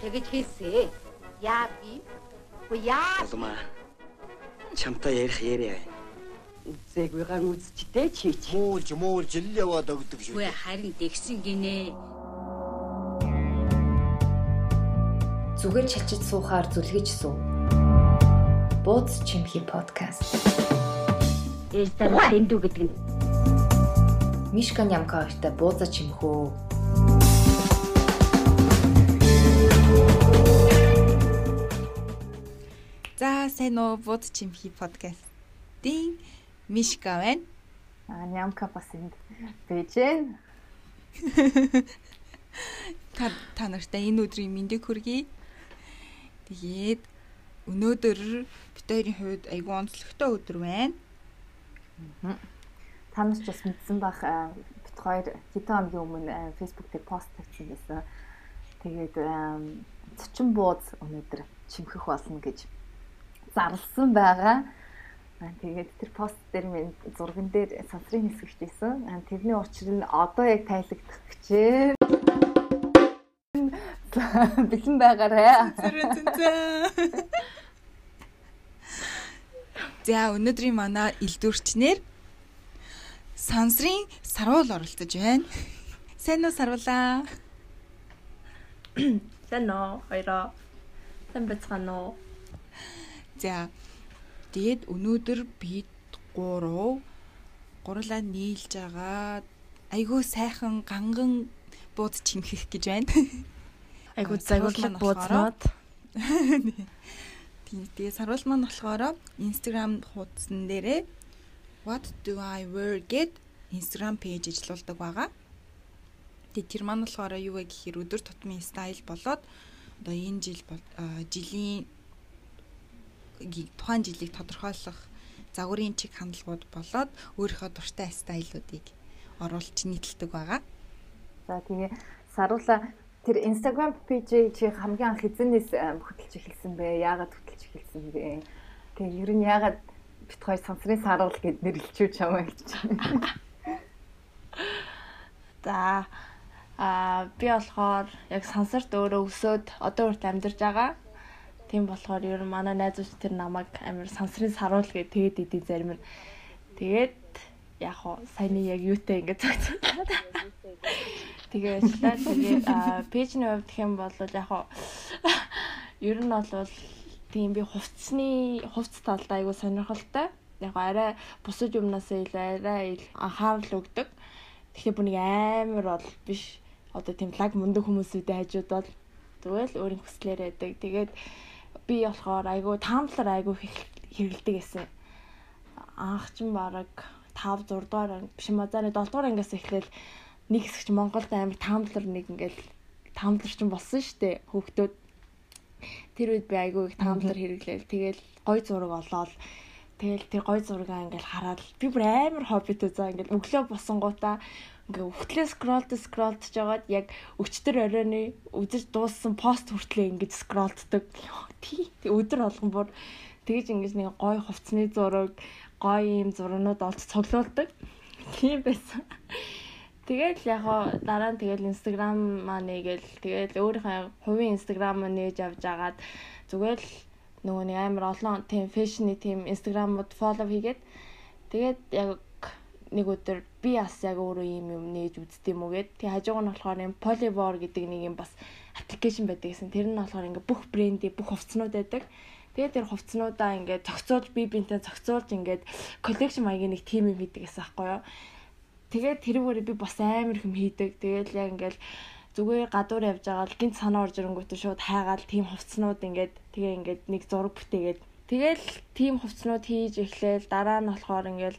Тэгэж хэлсэ. Яа би? Уу яа? Улмаа. Чамтай ярих яриа. Үзээгүйгээр үзчтэй чи чи. Муулж муулж л яваад өгдөг шүү. Үгүй харин тэгсэн гинэ. Зүгээр чачиж суухаар зүлгэж суу. Бууз чимхи подкаст. Ээж дараа дэндүү гэдэг нь. Мишка нямка хоёртой бууза чимхөө. За сайн уу бууд чимхи подкастын Мишка байна. А нямка бас энд байж гэн. Та та нартай энэ өдрийн мэндийг хүргэе. Тэгээд өнөөдөр бид хоёрын хувьд айгүй онцлогтой өдөр байна. Та нар ч бас мэдсэн бах бит хоёр хэдэн хоногийн өмнө фэйсбүүк дээр пост тавьсан байсан. Тэгээд цочин бууз өнөөдөр чимхэх болно гэж зарлсан байгаа. Тэгээд тэр пост дээр минь зурган дээр сансрын нисгэж байсан. Тэрний учир нь одоо яг тайлагдах гэжээ. Бэлэн байгаарэ. За өнөөдрийн манай элдвэрчнэр сансрын сарвал оролцож байна. Сайн уу сарвалаа? Сайн уу хоёроо. Сайн бацгаана уу? За тэгээд өнөөдөр бид гурав гурлаа нийлж байгаа айгүй сайхан ганган бууд чимхэх гэж байна. Айгуу загварлаг буузнууд. Тийм тэгээ сарвал маань болохоор Instagram хуудсан дээрээ What do I wear гэд Instagram пэйж ажиллаулдаг байгаа. Тэгээ тэр маань болохоор юу вэ гэхээр өдөр тутмын стайл болоод одоо энэ жил жилийн тухайн жилийг тодорхойлох загварын чиг хандлагууд болоод өөрийнхөө дуртай стайлуудыг оруулж нийтэлдэг байгаа. За тэгээ саруула тэр Instagram пэйжийг чи хамгийн анх эзэнээс хөтлөж эхэлсэн бэ? Яагаад хөтлөж эхэлсэн бэ? Тэгээ ер нь яагаад бит хоёр сансрын саруул гэд нэрлэлчүү чамаа гэж. За а би болохоор яг сансарт өөрөө өсөөд одоо үрт амьдарч байгаа. Тийм болохоор ер нь манай найзууч тэр намайг амар сансрын саруул гэж тэгээд идэв зарим нь. Тэгээд яг хоо саяны яг юутай ингэж зогцсон. Тэгээ ажиллаа. Тэгээд пэйжний хувьд гэх юм бол яг хоо ер нь бол тийм би хувцсны хувцс талд айгу сонирхолтой. Яг арай бусад юмнаас илүү арай анхаарал өгдөг. Тэгэхээр бүр нэг амар бол биш. Одоо тийм лаг мундаг хүмүүсүүдээ хажууд бол зүгээр л өөрийн хүслээр байдаг. Тэгээд би болохоор айгу таамлаар айгу хэрэгэлдэг гэсэн. Анх ч бараг 5 6 дугаар биш мазааны 7 дугаар ангиас эхлээл нэг хэсэгч Монголд амар таамлар нэг ингээл таамлар ч болсон штэ хүүхдүүд тэр үед би айгүй их таамлар хэрэглээл тэгэл гой зураг олоод тэгэл тэр гой зургаа ингээл хараад би бүр амар хоббит үзаа ингээл өглөө босонгуудаа ингээ өвтлээ скролт скролтж жагаад яг өчтөр оройны үзэж дууссан пост хүртлээ ингэж скролтдог тий өдөр болгон бүр тэгэж ингэж нэг гой хувцсны зураг гой юм зурнууд олж цуглуулдаг. Тийм байсан Тэгэл яг хоо дараа нь тэгэл Instagram маа нэгээл тэгэл өөрийнхөө хувийн Instagram маа нээж авч агаад зүгээр л нөгөө нэг амар олон тийм фэшны тийм Instagram-ууд фоллоу хийгээд тэгээд яг нэг өдөр би бас яг өөрөө юм юм нээж уу гэд. Тэгээ хажууг нь болохоор юм Polybor гэдэг нэг юм бас аппликейшн байдаг гэсэн. Тэр нь болохоор ингээ бүх брендийн бүх хувцснууд байдаг. Тэгээд тэр хувцснуудаа ингээ зохицуулж би бинтээ зохицуулж ингээ коллекшн маягийн нэг тим юм хийдэг гэсэн аахгүй юу. Тэгээд тэрүүгээр би бас амар хүм хийдэг. Тэгээд яг ингээл зүгээр гадуур явж байгаа л гинт санаа орж ирэнгүүт шууд хайгаал тийм хувцснууд ингээд тэгээ ингээд нэг зураг бүтээгээд тэгэл тийм хувцснууд хийж эхлээл дараа нь болохоор ингээл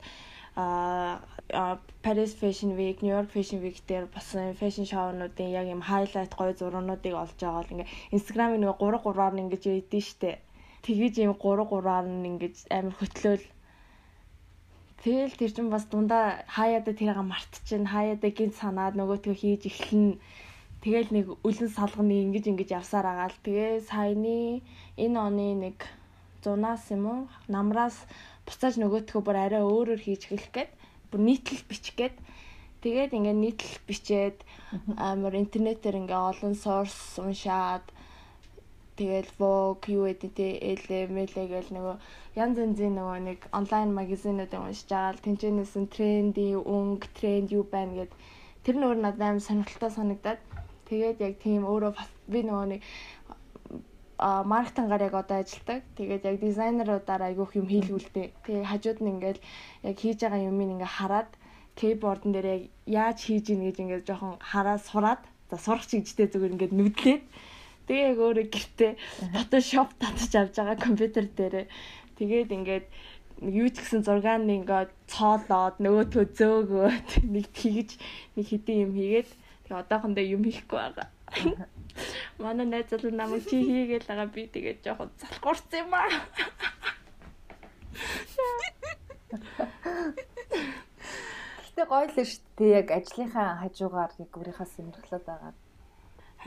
а Paris Fashion Week, New York Fashion Week дээр болсон fashion show-нуудын яг юм highlight гоё зургуудыг олж байгаа л ингээ Instagram-ыг нэг 3 3-аар нь ингэж өгдөө штэ. Тэгэж юм 3 3-аар нь ингэж амар хөтлөөл Тэгэл тэр чинь бас дундаа хаяада тэрийг мартчихна. Хаяада гинт санаад нөгөөтгөө хийж эхлэн. Тэгэл нэг үлэн салганы ингэж ингэж явсаар агаал. Тэгээ саяны энэ оны нэг зунаас юм уу намраас буцааж нөгөөтгөө бүр арай өөрөөр хийж эхлэх гээд бүр нийтлэл бичих гээд Тэгээд ингээд нийтлэл бичээд амар интернетээр ингээ олон source уншаад тэгэл Vogue юу гэдэг те LML гэл нөгөө янз янзын нөгөө нэг онлайн магазинууд уншиж байгаа л тэнцэнээс нь тренди, өнгө, тренд юу байна гэд тэр нөгөө надад амар сонирхолтой санагдаад тэгээд яг тийм өөрөө би нөгөө нэг а маркетингаар яг одоо ажилладаг. Тэгээд яг дизайнеруудаар айгүйх юм хийлгүүлдэг. Тэгээд хажууд нь ингээл яг хийж байгаа юмыг ингээ хараад кейбордн дээр яг яаж хийж ийн гэж ингээ жоохон хараад сураад за сурах чигжтэй зүгээр ингээ нүдлээд тэгээ яг өөрөө гэртээ фотошоп татаж авч байгаа компьютер дээр тэгээд ингээд юу ч гэсэн зургаан нэг ингээ цоолоод нөгөөтгөө зөөгөөд нэг тэгж нэг хэдийн юм хийгээд тэгээ одоохондоо юм хийхгүй байгаа. Манай найз залуу намайг чи хийгээл байгаа би тэгээд жоохон залхуурсан юм аа. Гэтэ гоё л шүү дээ. Яг ажлынхаа хажуугаар яг өөрийнхөө сонирхлоод байгаа.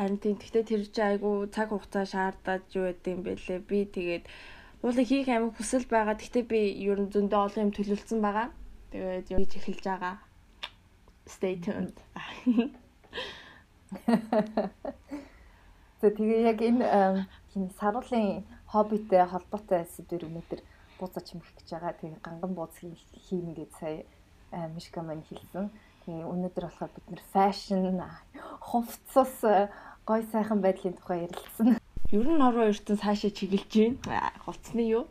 Харин тийм гэхдээ тэр чинь айгу цаг хугацаа шаардаад юу гэдэг юм бэлээ. Би тэгээд уулын хийх амиг хүсэл байгаа. Гэхдээ би ер нь зөндөө олон юм төлөвлөсөн байгаа. Тэгээд юу хийж эхэлж байгаа. Stay tuned. Тэгээ яг энэ саруулын хоббитэй холбоотой сэдвэр өнөөдөр бууцаа чимэх гэж байгаа. Тэгээ ганган бууц хийнэ гэж сая Мишка мань хэлсэн. Тэгээ өнөөдөр болохоор бид нэр фэшн, хувцас гой сайхан байдлын тухай ярилцсан. Ер нь орон ертөн цаашаа чиглэж байна. Хувцсны юу?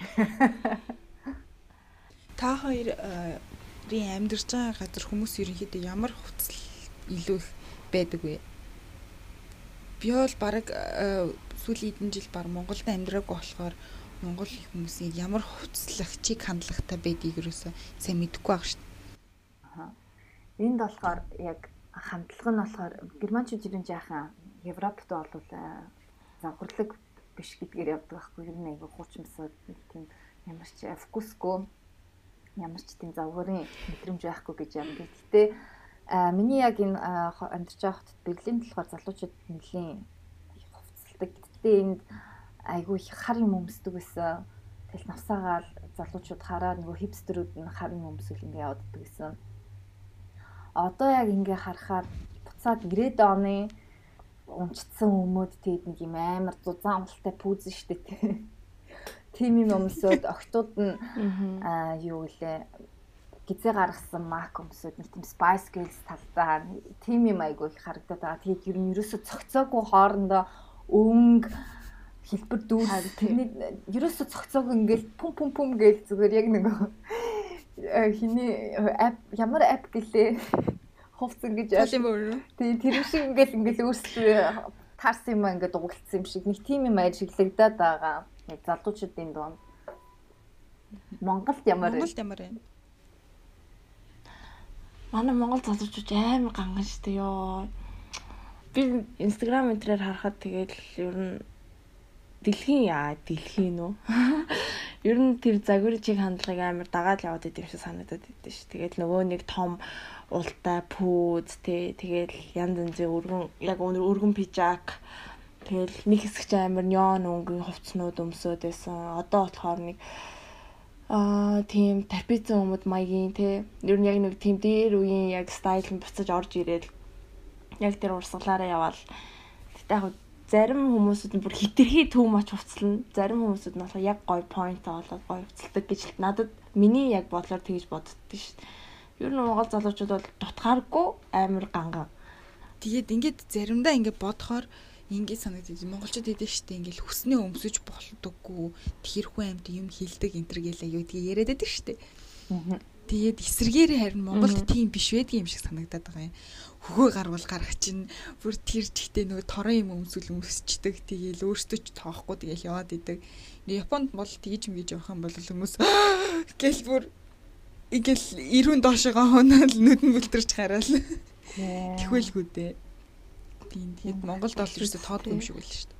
Та хоёрын амьдарч байгаа газар хүмүүс ерөнхийдөө ямар хувцас илүү их байдаг вэ? би бол баг э, сүүлийн хэдэн жил баг Монголд амьдраагүй болохоор Монгол хүмүүсийн ямар хувцлагчийг хандлагатай байдгийг юусоо сайн мэдэхгүй байгаа шүү дээ. Энд болохоор яг хандлага нь болохоор германчууд ер нь жаахан Европт бол э, завхарлаг биш гэдгээр явдаг байхгүй ер нь айгүй хуучин бисаад тийм ямар ч вкусгүй ямар ч тийм завгарын мэдрэмж байхгүй гэж юм. Гэхдээ А миний яг энэ амьдарч байгаа хотод Берлин болохоор залуучууд нэлийн хувцалдаг. Гэхдээ энд айгүй их хар юм өмсдөг байсан. Тэгэл навсаагаал залуучууд хараа нөгөө хипстерүүд нь хар юм өмсөл ингээ явагддаг гэсэн. Одоо яг ингээ харахаар буцаад 90-ад оны унцсан өмөд тэгээд нэг юм амар зузаан амталтай пүүзэн штэ. Тийм юм өмсөд октод нь аа юу гэлээ гизээ гаргасан мак өмсөд нэг тийм spice girls талдаа тийм юм айгүй их харагдаад байгаа. Тэгээд ер нь ерөөсө цогцоогүй хоорондоо өнгө хэлбэр дүүс тэрний ерөөсө цогцоог ингээл пум пум пум гээл зүгээр яг нэг хиний ап ямар ап гэлээ хувц ингэж тийм үү тий тэр шиг ингээл ингээл өөрсдөө таарсан юм ингээд дугуулсан юм шиг нэг тийм юм ажиглагдаад байгаа. Залуучуудын дунд Монголд ямар Монголд ямар вэ? Манай Монгол залуучууд амар ганган штэ ёо. Би Instagram энтрээр харахад тэгээд ер нь дэлхийн яа дэлхийн үү? Ер нь тэр загварчиг хандлагыг амар дагаад яваад идэв шиг санагдаад идэв ш. Тэгээд нөгөө нэг том ултай пүүз тий тэгээд янз янзын өргөн яг өнөр өргөн пижак тэгэл нэг хэсэг ч амар неон өнгөн хувцснууд өмсөд байсан. Одоо болохоор нэг аа тийм тарпицсан өмд маягийн те ер нь яг нэг тийм дээр үеийн яг стайл нь буцаж орж ирээд яг тэр урсгалаараа яваал тэгтээ яг зарим хүмүүсүүд нь бүр хитрхи төв мач хувцлна. Зарим хүмүүсүүд нь болохоор яг гой point олоод гой хувцалдаг гэж надад миний яг бодлоор тэгж боддоо шүү дээ ер нь монгол залуучууд бол дутгааргүй амар ганган. Тэгээд ингээд заримдаа ингээд бодохоор ингээд санагдаж монголчууд хэдэж штэ ингээл хүснээ өмсөж болдоггүй тэрхүү амьд юм хилдэг энтер гээл аюу. Тэгээ яриад байдаг штэ. Тэгээд эсэргээр харин Монголд тийм биш байдаг юм шиг санагдаад байгаа юм. Хөхөө гарвал гарах чинь бүр тэр чигтээ нөгөө торон юм өмсөл өмсчдэг. Тэгээл өөртөө ч тоохгүй тэгээл яваад идэг. Японд бол тэгж гэж явах юм бол хүмүүс гэл бүр ингээл ирүүн доошогоо хоноод нүдэн бүлтэрч хараал. Тэхвэлгүй дээ. Тийм тэгээд Монголд бол ерөөсө тоодгүй юм шиг байл шүү дээ.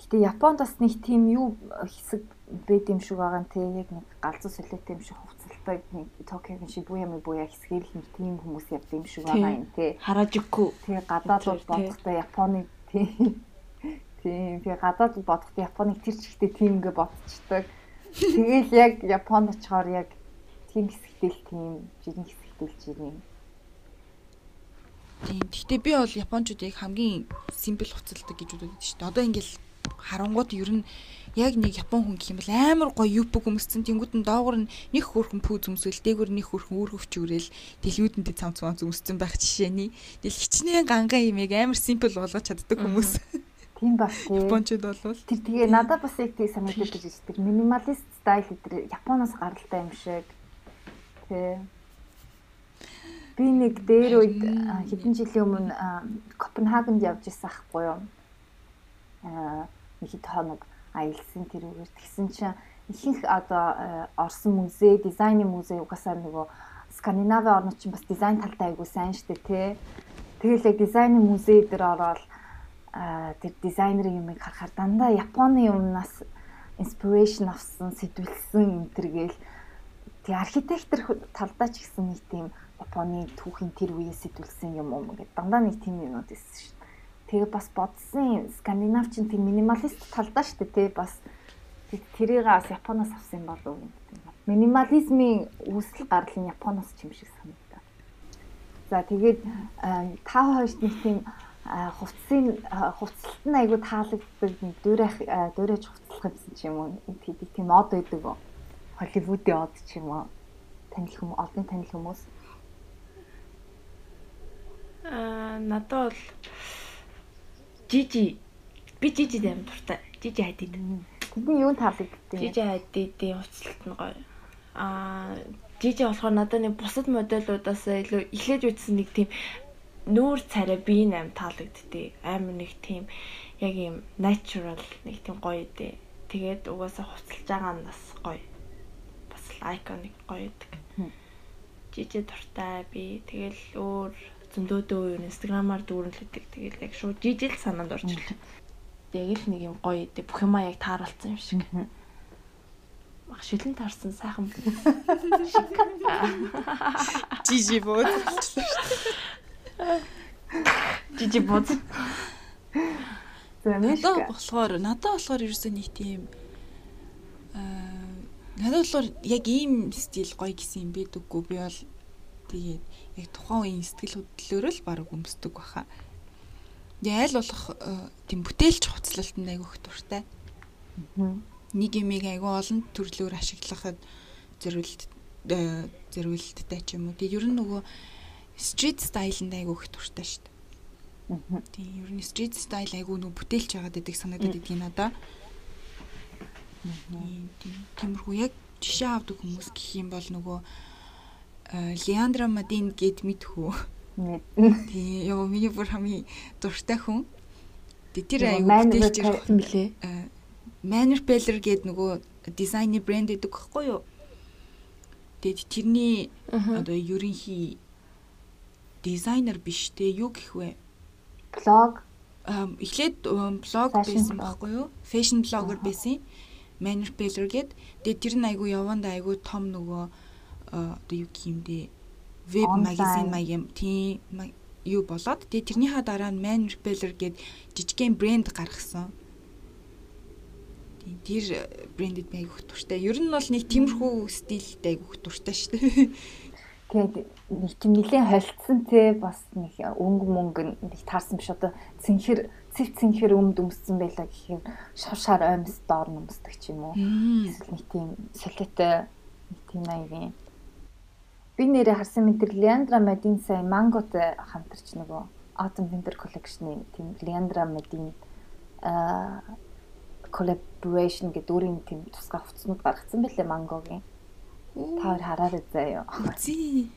Гэтэ Японд бас нэг тийм юу хэсэг байд юм шиг байгаа нь те яг нэг галзуу солиотой юм шиг хувцалтай нэг Токиогийн Шибуя мибуя хэсгээр л нэг тийм хүмүүс явдаг юм шиг байгаа юм те. Харажику. Тэгээ гадаадууд бодохдоо Японы тийм тийм тэгээ гадаадууд бодохдоо Японыг тэр чигтээ тийм ингээ бодцдаг. Тэгээл яг Японд очихоор яг тийм хэсэгтэл тийм жирийн хэсэгтэл жирийн Тийм. Гэхдээ би бол японочдыг хамгийн симпл хуцалдаг гэж үздэг шүү дээ. Одоо ингээл харангууд ер нь яг нэг япон хүн гэх юм бол амар гоё юп хүмүүсцэн тэнгууд нь доогор нь нэг хөөрхөн пүү зүмсгэл дээгүүр нэг хөөрхөн үр хөвч үрэл дэлгүүдэндээ цамц цамц зүмсцэн байх жишээний. Хичнээн гангаан имийг амар симпл болгож чаддаг хүмүүс. Тийм баг тий. Япончууд болвол Тэр тэгээ надад бас яг тийг санагдаж ирдэг. Минималист стайл гэдэг Японоос гаралтай юм шиг. Тий. Би нэг дээр үед хэдэн жилийн өмнө Копенгагенд явж исэн ахгүй юу? Аа нэг хэд хоног аялсан тэр үгээр тэгсэн чинь ихэнх одоо а, Орсын музей, дизайны музей угаасаа нөгөө Скандинави орнууд чинь бас дизайн талтай айгуу сайн штэ тий. Тэгэл яг дизайны музей дээр ороод а тэр дизайнерын юмыг харахаар дандаа Японы юмнаас inspiration авсан, сэтвэлсэн энэ төр гээл тэг архитектор талдаа ч гэсэн нэг тийм Японы түүхийн тэр үеэс сэтвэлсэн юм уу гэдэг дандаа нэг тийм юмуд дээ. Тэгээ бас бодсон скандинав чинь тийм минималист талдаа шүү дээ тий. Бас тэрийг бас Японоос авсан юм болов уу? Гэдэг. Минимализмын үүсэл гарал нь Японоос ч юм шиг санагдаа. За тэгээд та хоёрт нэг тийм хувцсын хувцалт нь айгүй таалагддаг нэг дуурайх дуурайж хувцлах юмсан ч юм уу? Тийм тийм мод байдаг уу? Холливуудын од ч юм уу? Танил хүмүүс олон танил хүмүүс? Аа надад бол жижи би жижи дэм дуртай. Жижи хадид. Тэдний юу таалагддаг Жижи хадидын хувцалт нь гоё. Аа жижи болохоор надад нэг бусад модельудаас илүү эхлэж үтсэн нэг тийм нүүр царай би нэм таалагддээ. Амар нэг тийм яг юм natural нэг тийм гоё дээ. Тэгээд угаасаа хувцалж байгаа нь бас гоё. Бас iconic гоё гэдэг. Жижи дуртай би. Тэгэл өөр зөндөөдөө өөр инстаграмаар дүүрэлдэг. Тэгэл яг шууд жижил санаанд орж ирлээ. Яг л нэг юм гоё дээ. Бүх юмаа яг тааруулсан юм шиг. Мах шилэн таарсан сайхан жижи бод. Жижи бод. Надад болохоор надад болохоор ерөөсөө нэг тийм аа надад болохоор яг ийм стил гоё гэсэн юм байдаггүй би бол тэгээд яг тухайн үеийн сэтгэл хөдлөлөөр л баг өмсдөг баха. Аль болох э, тийм бүтээлч хуцлалтанд айгүйх дуртай. Нэг юмыг айгүй олон төрлөөр ашиглахад зэрүүлт э, зэрүүлттэй ч юм уу. Тэгээд ер нь нөгөө стрит стайлнд айгүйх дуртай шүү дээ. Тийм ер нь стрит стайл айгүй нөгөө бүтээлч байгаад байдаг санагдаад идэх надаа. Тийм тиймэрхүү яг жишээ авдаг хүмүүс гэх юм бол нөгөө Леандра Мадин гэд мэдхүү. Тийм ёо миний бүр хамгийн дуртай хүн. Тэгээ тэр айгүй бүтээлч байсан билээ. Manner Peller гэд нөгөө дизайны брэнд гэдэг байхгүй юу? Тэгээд тэрний одоо ерөнхий дизайнер биш те юу гэх вэ? блог эхлээд блог байсан байхгүй юу? Fashion blogger байсан. Manner Peller гэд. Тэгээд тэр нь айгүй яванда айгүй том нөгөө одоо юу гэх юм бэ? Веб магазин маяг юм. Тийм юу болоод тэгээд тэрнийхээ дараа нь Manner Peller гэд жижигхэн брэнд гаргасан. Тийм тэр брэндэд би айгүйх дуртай. Ер нь бол нэг тиймэрхүү стилтэй айгүйх дуртай шүү дээ. тэгээд нэг тийм нэлээд холцсон те бас нэг өнгө мөнгө нэг таарсан биш одоо цэнхэр цэв цэнхэр өмд өмссөн байлаа гэхээр шав шар оймс доор нөмсдөг ч юм уу эсвэл нэг тийм солиотой нэг тийм аягийн би нэрээ харсан мэт тэр Leandra Madin сая манготой хамтарч нөгөө Autumn Winter Collection-ийн тийм Leandra Madin а collaboration гэдэг өөрийн тийм тусгай хувцснууд гаргацсан байлээ мангогийн. Та хоёр хараарай заяа. Зээ.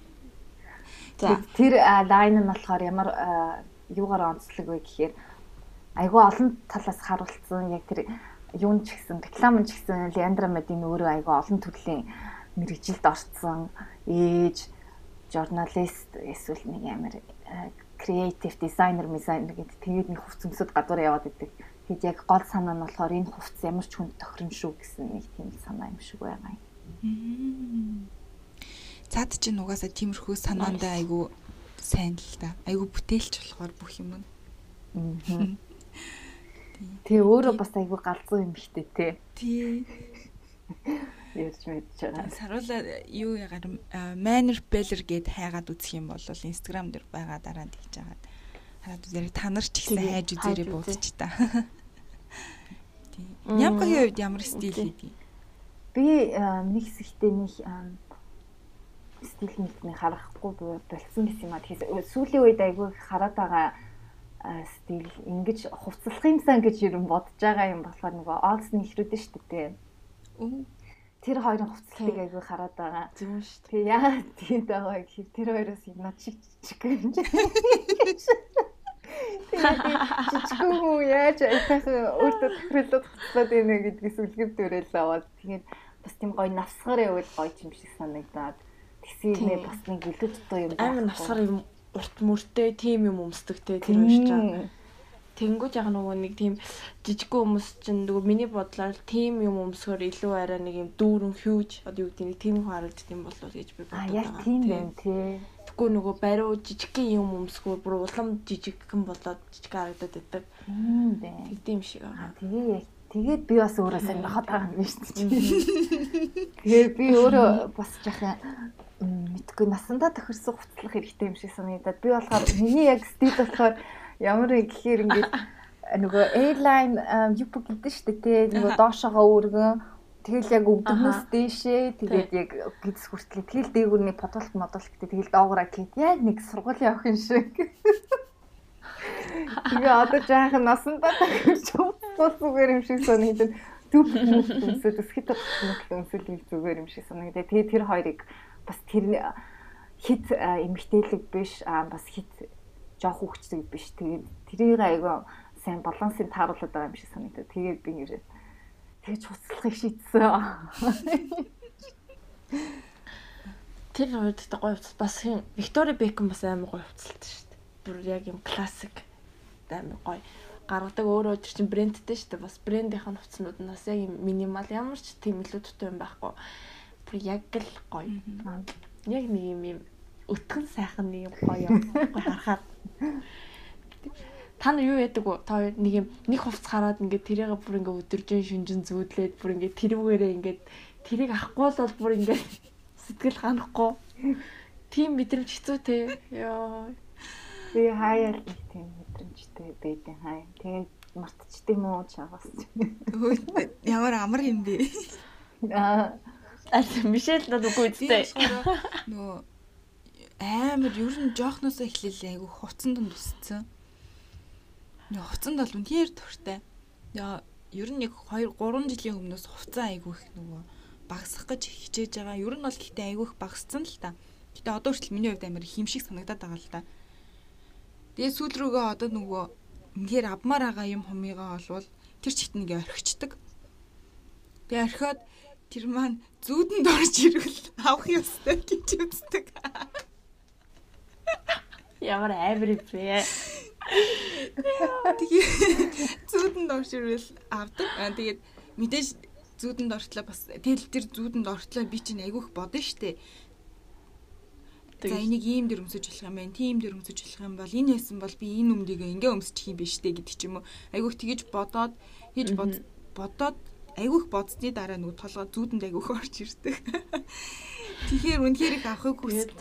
За. Тэр лайн нь болохоор ямар юугаар онцлог вэ гэхээр айгүй олон талаас харуулсан яг тэр юун ч гэсэн реклам ч гэсэн Леандра Мадин өөрөө айгүй олон төрлийн мэрэгжилд орцсон ээж журналист эсвэл нэг амар креатив дизайнер дизайнер гэдэг тэгээд нэг хувц өмсөд гадуур яваад идэг. Тэгээд яг гол санаа нь болохоор энэ хувц ямар ч хүнд тохирно шүү гэсэн нэг тийм санаа юм шиг байгаа юм. Цаад чинь угаасаа тиймэрхүү санаандаа айгүй сайн л да. Айгүй бүтээлч болохоор бүх юм нь. Тэгээ өөрөө бас айгүй галзуу юм ихтэй те. Тий. ярьж мэдж байгаа. Саруула юу ягаар Manner Beller гэд хайгаад үзэх юм бол Instagram дээр байгаа дараа нь тэгж байгаа. Хараад үзээрэй та нар ч ихсэн хайж үзээрэй буудчих та. Тийм. Нямкагийн хувьд ямар стил хийдэг? Би нэг хэсэгтээ нэг стил нэг харахгүй болцсон гэсэн юм а. Тэгэхээр сүүлийн үед айгүй хараад байгаа стил ингэж хувцлах юмсан гэж ер нь бодож байгаа юм болохоор нөгөө Олс нэхрүүдэн шүү дээ. Тэр хоёрын хувцлалтыг айгүй хараад байгаа. Зөв шүү дээ. Тэгээ яагаад тийм байгаа гэхээр тэр хоёроос юм над шиг жижиг юм. Тэгээд жижигхэн хүн яаж айтайхан өөртөө тохирлоод хувцлаад байна гэдгээс үлгэв дүрэл аваад тэгээд бас тийм гоё навсгаар явал гоё юм шиг санагдаад тэгсээ бас нэг илүү дутуу юм амар навсгаар юм урт мөртэй тим юм өмсдөг те тэр уншиж байгаа. Тэнгүүд яг нөгөө нэг тийм жижигхэн хүмүүс чинь нөгөө миний бодлоор тим юм өмсгөр илүү арай нэг юм дүүрэн хьюж одоо юу гэдэг нэг тим хүн харагддаг юм болов гэж би боддог. А яг тийм юм тий. Тэгэхгүй нөгөө бариу жижигхэн юм өмсгөр бүр улам жижигхэн болоод жижиг харагдаад байдаг. Тийм байна. Тэгдэм шиг байгаа. Тэгээ яг тэгээд би бас өөрөө сонирхоод байгаа юм шүү дээ. Тэгээ би өөрөө бас жаахан мэдгүй насандаа тохирсон хутлах хэрэгтэй юм шиг санагдаад би болохоор миний яг стил болохоор ямар вэ гэхээр ингээд нөгөө airline юп гэдэг шүү дээ тий. Нөгөө доошогоо өргөн. Тэгэл яг өвдмөс дээшээ. Тэгээд яг гидс хүртлээ тэгэл дээгүүр нэг подолт модолт гэдэг. Тэгэл доогороо гээд яг нэг сургуулийн юм шиг. Тэгээ одоо жаахан насандаа тахиж уус зүгээр юм шиг санагдав. Зүг хүмүүсээ төсөхөд хүмүүсээ л зүгээр юм шиг санагдав. Тэгээ тэр хоёрыг бас тэр хит эмгтээлэг биш аа бас хит жоох хөвчтэй биш. Тэгээд тэрийг айгаа сайн балансыг тааруулаад байгаа юм шиг санагдав. Тэгээд би нэрээ тэгж хуцлахыг шийдсэн. Тэр үед гоё бас Виктори Бекхэм бас амар гоё хуцалтай шүү дээ. Бүр яг юм классик амар гоё гаргадаг өөрөө тэр чин брэндтэй шүү дээ. Бас брэндийнх нь хувцснууд нь бас яг юм минимал ямар ч тийм илүү дутуу юм байхгүй. Бүр яг л гоё. Яг нэг юм өтгөн сайхан нэг гоё. Гоё харахаар Та нар юу яадаг вэ? Та нэг юм нэг хувц хараад ингээд тэрийг бүр ингээд өдөржин шүнжин зүүдлээд бүр ингээд тэрүүгээрээ ингээд тэрийг авахгүй бол бүр ингээд сэтгэл ханахгүй. Тим мэдрэмж хэцүү те. Йоо. Би хаяа л тийм мэдрэмжтэй байдیں۔ Хаяа. Тэгээд мартчихдээ юм уу чагаас. Ямар амар юм бэ? Аа. Аль Мишель надад үгүй үстэй. Нөгөө амар ер нь жоохноосоо эхлэлээ айгу хуцсан донд өссөн. Нөгөө хуцанд бол үнээр төртэй. Яа ер нь нэг 2 3 жилийн өмнөөс хуцаа айгу их нөгөө багасгах гэж хичээж байгаа. Ер нь бол гэхдээ айгу их багассан л та. Гэтэ одоо хүртэл миний хувьд амар химшиг санагдаад байгаа л та. Тэгээ сүүл рүүгээ одоо нөгөө үнээр авмаар байгаа юм хумыгаа олвол тэр чигт нэг орхичдаг. Тэгээ орхиод тэр маань зүүдэнд орж ирвэл авах ёстой гэж үздэг. Ямар амар юм бэ? Тэгээ зүүдэнд орширвал авдаг. Аа тэгээд мэдээж зүүдэнд ортлоо бас тэл тэр зүүдэнд ортлоо би чинь айгүйх бодно штэ. За энийг ийм дэр өмсөж болох юм байна. Тийм дэр өмсөж болох юм бол энэ хэсэн бол би энэ өмдгийг ингээ өмсчих юм биш үү гэдэг ч юм уу. Айгүйх тэгэж бодоод хийж бодоод айгүйх бодсны дараа нөгөө толгой зүүдэнд айгүйх орж ирдэг. Тэгэхээр үнэхээр их авахыг хүсдэг.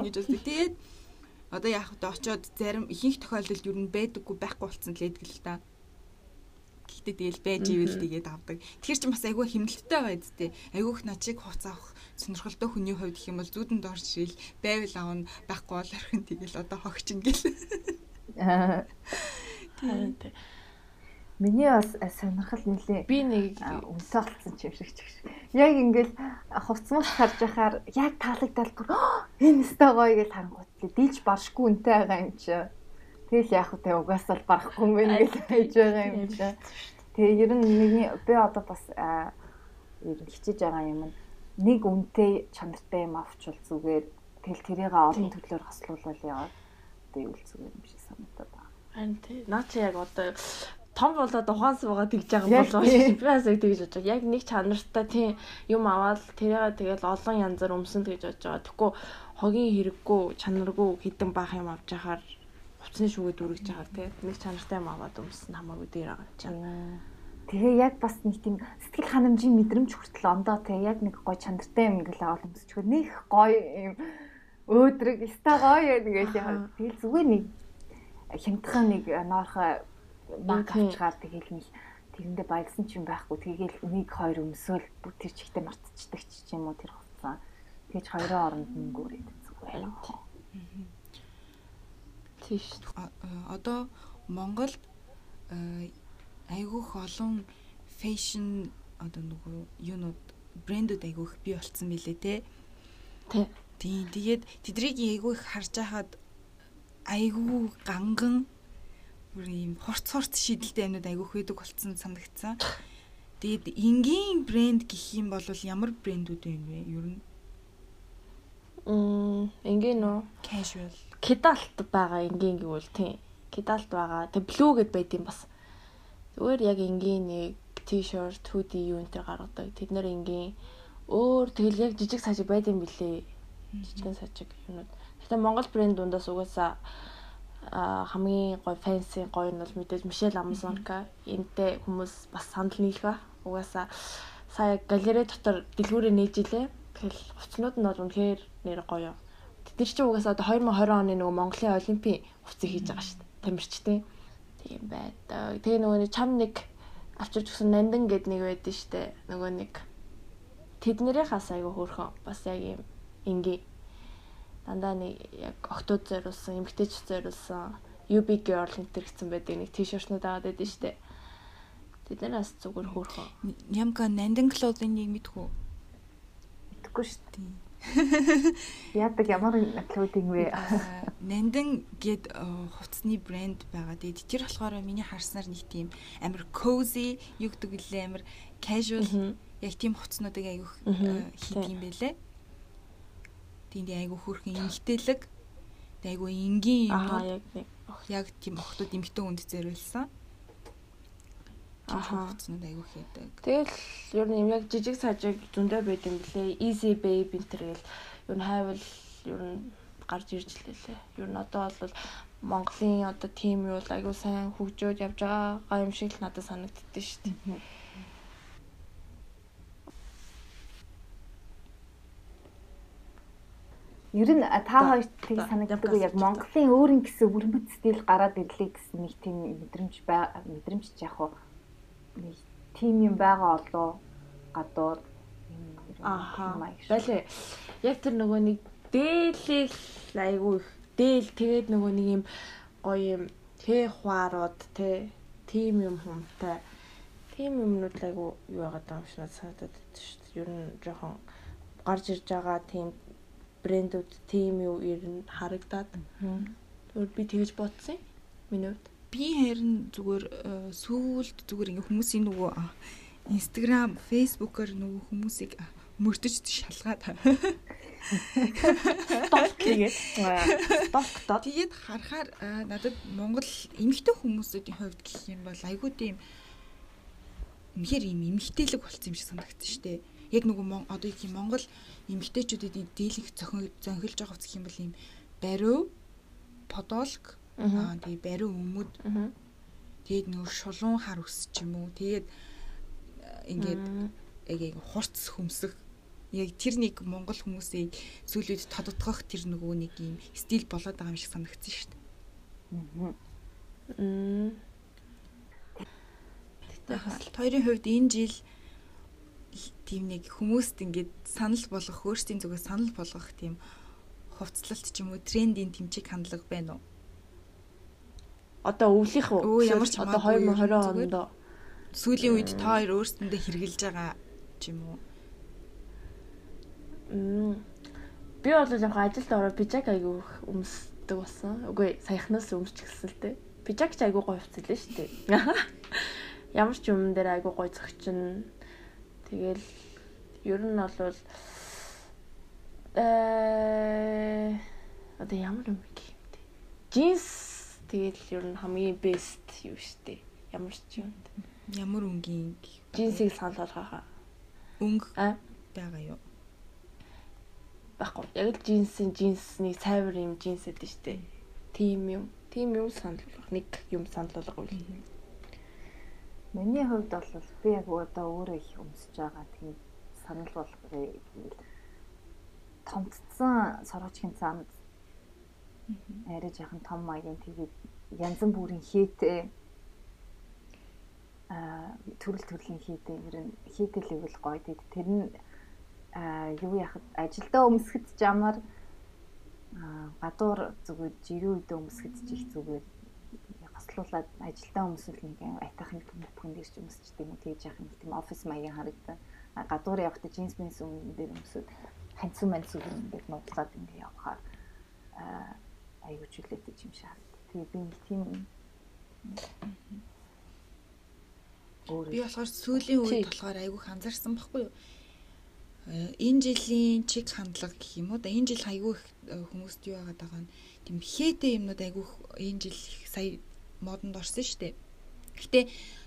гэж үздэг. Тэгээд одоо яах вэ очоод зарим ихэнх тохиолдолд юу н байдаггүй байхгүй болцсон л эдэг л та. Гэхдээ тэгэл байж ивэл тэгээд авдаг. Тэгэхээр ч бас айгүй хэмнэлттэй байд тээ. Айгүйх начиг хуц авах сонирхолтой хүний хувьд гэх юм бол зүудэнд орж ирэл байвал аавн байхгүй бол орхин тэгэл одоо хогч ингээл. Аа. Миний бас сонирхол нэлээ. Би нэг үнсээ олцсон ч юм шиг ч гэж. Яг ингээл хувцмал харж яхаар яг таалагдал бүр энэ өстой гоё гэж харангуут. Дийлж баршгүй үнтэй байгаа юм чи. Тэгэл яах вэ? Угаасаа л барахгүй юм байна гэж хайж байгаа юм чи. Тэгээ ер нь миний би одоо бас ер нь хичээж байгаа юм нь нэг үнтэй чанартай юм авчвал зүгээр тэгэл тэрийг олон төрлөөр хослуулвал яваад тэгвэл зүгээр юм шиг санагдаад байна. Харин тий. Наа чи яг одоо том болоод ухаан суугаа тэгж байгаа юм болоо би бас яг тэгж бодож байгаа. Яг нэг чанартай тийм юм аваад тэрээ тэгэл олон янзаар өмсөн гэж бодож байгаа. Тэгэхгүй хогийн хэрэггүй чанаргүй хідэн баах юм авч яхаар хувцсны шүүгээ дүргэж байгаа тийм нэг чанартай юм аваад өмсөн хамаагүй дээр байгаа юм чинь. Тэгээ яг бас нэг тийм сэтгэл ханамжийн мэдрэмж хүртэл ондоо тэгээ яг нэг гой чанартай юм гэлээ оломсчгүй нэх гой юм өөдрөг ста гоё нэгээс тэгэл зүгээр нэг хямдхан нэг ноорхоо баг авчгаар тэгэл нэг тэрэндээ баялсан ч юм байхгүй. Тэгээл нэг хоёр өмсөөл бүх тэр чигтээ мартчихдаг ч юм уу тэр хуцаа тэгэж хоёрын оронд мөнгөөрээд зүгээр тийш. Одоо Монголд айгүйх олон фэшн одоо нөгөө юунууд брэндүүд айгүйх бий болцсон билээ те. Тий. Тэгээд тэдрийг айгүй их харж байхад айгүй ганган бүр ийм хурц хурц шийдэлтэй юмнууд айгүй хөдөг болцсон санагдсан. Тэгээд энгийн брэнд гэх юм бол ямар брэндүүд вэ вэ? Ер нь Мм, энгийн нөө casual. Кидалт байгаа энгийн гэвэл тийм. Кидалт байгаа. Тэг блүү гэд байд юм бас. Зүгээр яг энгийн нэг t-shirt, hoodie юу энэ төр гаргадаг. Тэд нэр энгийн өөр тэгэл яг жижиг сажиг байд юм билээ. Жижигэн сажиг юмнууд. Гэтэ Монгол брэнд дундаас угаасаа хамгийн гой фэнси гой нь бол мэдээж Мишель Амазонка энтэй хүмүүс бас санал нийлэх ба. Угаасаа сая галерей дотор дэлгүүрээ нээж илээ. Тэгэл хувцнууд нь бол үнэхээр нэр гоё. Тэр чинь угаасаа одоо 2020 оны нөгөө Монголын олимпийн хувцсыг хийж байгаа шүү дээ. Тамирчтай тийм байдаг тэгээ нөгөө чам нэг авчирч гисэн нандин гэд нэг байдсан шүү дээ. Нөгөө нэг тэднэрийнхээс айгу хөөрхөн. Бас яг юм ингийн дандаа нэг яг октод зориулсан, эмгтээч зориулсан UB girl гэсэн байдаг нэг t-shirt-нууд аваад байдаг шүү дээ. Тэднээс зүгээр хөөрхөн. Ямка Nandin clothing-ийг мэдхүү. Мэдхгүй шүү дээ. Яадаг ямар clothing вэ? Nandin гэд хувцсны брэнд байгаа. Тэгээд тэр болохоор миний харснаар нэг тийм амар cozy юу гэдэг лээ амар casual яг тийм хувцснуудыг аяг хийх юм байлээ. Тийм айгу хөрхэн эмгтээлэг. Айгу энгийн юм Аа яг нэг яг тийм охтууд эмгтэн үнд зориулсан. Аха. Хувцснууд айгу хийдэг. Тэгэл ер нь яг жижиг сажиг зөндөө байд юм блэ. Easy babe энэ төр гэл ер нь хайвал ер нь гарч ирж лээ. Ер нь одоо бол Монголын одоо тим юу айгу сайн хөгжөөд явж байгаа юм шиг л надад санагддээ шүү дээ. Ер нь та хоёрт тийг санагддаг уу яг Монголын өөрийн гэсэн өрмөц стил гараад ирлээ гэсэн нэг тийм мэдрэмж мэдрэмж яг хуу нэг тим юм байгаа олоо гадуур Аха. Байлээ. Яг тэр нөгөө нэг дээлэл айгүй их дээл тэгээд нөгөө нэг юм гоё юм тэ хуаарууд тэ тим юм хүмтэй тим юмнууд айгүй юу байгаа юм шиг надад санагдаад байна шүү дээ. Ер нь жоохон гарч ирж байгаа тийм брэндүүд тим юу ер нь харагдаад. Зүгээр би тэгэж бодсон юм. Миний хувьд. Би харин зүгээр э, сүүлд зүгээр ингээ хүмүүсийн нөгөө Instagram, Facebook-оор нөгөө хүмүүсийг мөрдөж шалгаад Сток тэгээд стоктод тэгээд харахаар надад Монгол эмэгтэй хүмүүсийн хувьд гэх юм бол айгүй тийм үнэхээр юм эмэгтэйлэг болсон юм шиг шүү дээ. Яг нөгөө одоо их юм Монгол эмэгтэйчүүдэд ийм дийлэнх зөнхилж байгаа гэх юм бол ийм бариу подолк аа тэгээ бариу өмд тэгээд нөгөө шулуун хар ус ч юм уу? Тэгээд э, ингээд яг яг хурц хөмсөх яг тэр нэг монгол хүмүүсийг сүүлүүд тодотгох тэр нөгөө нэг ийм стил болоод байгаа юм шиг санагдсан шүү дээ. Мм. Тэгтээ хоёрын хувьд энэ жил тийм нэг хүмүүст ингээд санал болгох өөрсдийн зүгээс санал болгох тийм хувцлалт ч юм уу трендийн тэмцээг хандлага байна уу? Одоо өвлийнх үү? Ямар ч одоо магадгүй ер нь 2020 зүгээр. онд Сүүлийн үед та хоёр өөрсдөндөө хэрглэж байгаа ч юм уу? Мм. Би бол яг ажилд ороод пижак айгүй их өмсдөг болсон. Үгүй саяхнаас өмсчихсэн л дээ. Пижак ч айгүй гоё хувцлаа шүү дээ. Ямар ч юм дээр айгүй гоё зөгчин. Тэгэл ер нь бол э одоо ямар юм гэх юм бэ? Джинс тэгэл ер нь хамгийн бест юу дээ. Ямар ч юм. Ямар өнгийн Джинсийг санал болгохаа. өнгө байгаа юу? байхгүй. Яг л джинсийн джинсний цайвар юм джинс гэдэг дээ. Тим юм. Тим юм санал болгох. Нэг юм санал болгох үл. Миний хувьд бол би яг одоо өөрөө их өмсөж байгаа тийм санал болгоё томцсон сорочгийн цаанд арай жоохон том маягийн тэгээд янз бүрийн хийтэй а төрөл төрлийн хийтэй ер нь хийтэй левел гоё тэгээд тэр нь юу яхад ажилдаа өмсгөд ч ямар гадуур зүгээр жирийн үедээ өмсгөд ч их зүгээр хослуулаад ажилдаа өмсвөл нэг айтахын бүхэн дээр ч өмсчихдээ юм тэгж яах юм тийм офис маягийн харагдсан гадуур явахдаа джинс бинс өмнө дээр өмсөд ханцсан манц үг ингээд нуудлаад ингээд явхаар аюу чөлөөтэй юм харагдав. Тэгээ би нэг тийм Би болохоор сүүлийн үед болохоор айгүйх анзаарсан байхгүй юу? Э, энэ жилийн чиг хандлага гэх юм уу? Да энэ жил айгүй их э, хүмүүст юу яагаад байгаа нь? Тийм хээтэй юмнууд айгүй энэ жил сая модонд орсон шүү дээ. Гэтэ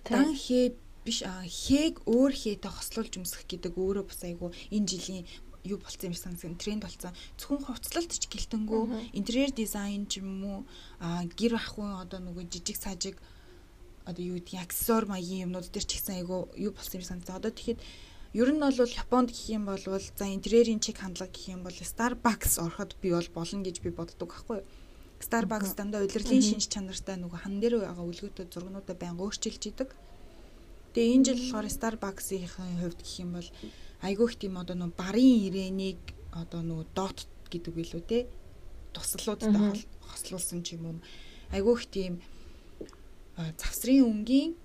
дан хээ биш хээг өөр хээтэй хослуулж өмсөх гэдэг өөрөө бас айгүй энэ жилийн юу болсон юм санагдсан тренд болсон. Зөвхөн хувцлалт ч гэлтэнгүү интерьер дизайн ч юм уу гэр ахуйн одоо нөгөө жижиг сажиг одоо юу гэдэг аксессуар маягийн юмнууд дээр ч ихсэн айгүй юу болсон юм санагдсан. Одоо тэгэхэд ер нь бол Японд гэх юм бол за интерьерийн чиг хандлага гэх юм бол Starbucks ороход би бол болно гэж би боддог байхгүй юу? Starbucks дандаа удирдлагын шинж чанартай нөгөө хан дээр байгаа үлгөөтэй зургнуудаа байнга өөрчилж идэг. Тэгээ энэ жил болохоор Starbucks-ийн хувьд гэх юм бол айгүйх тийм одоо нөгөө барын ирээнийг одоо нөгөө dot гэдэг билүү те? Туслалуудтай хослуулсан ч юм уу. Айгүйх тийм завсрын өнгийн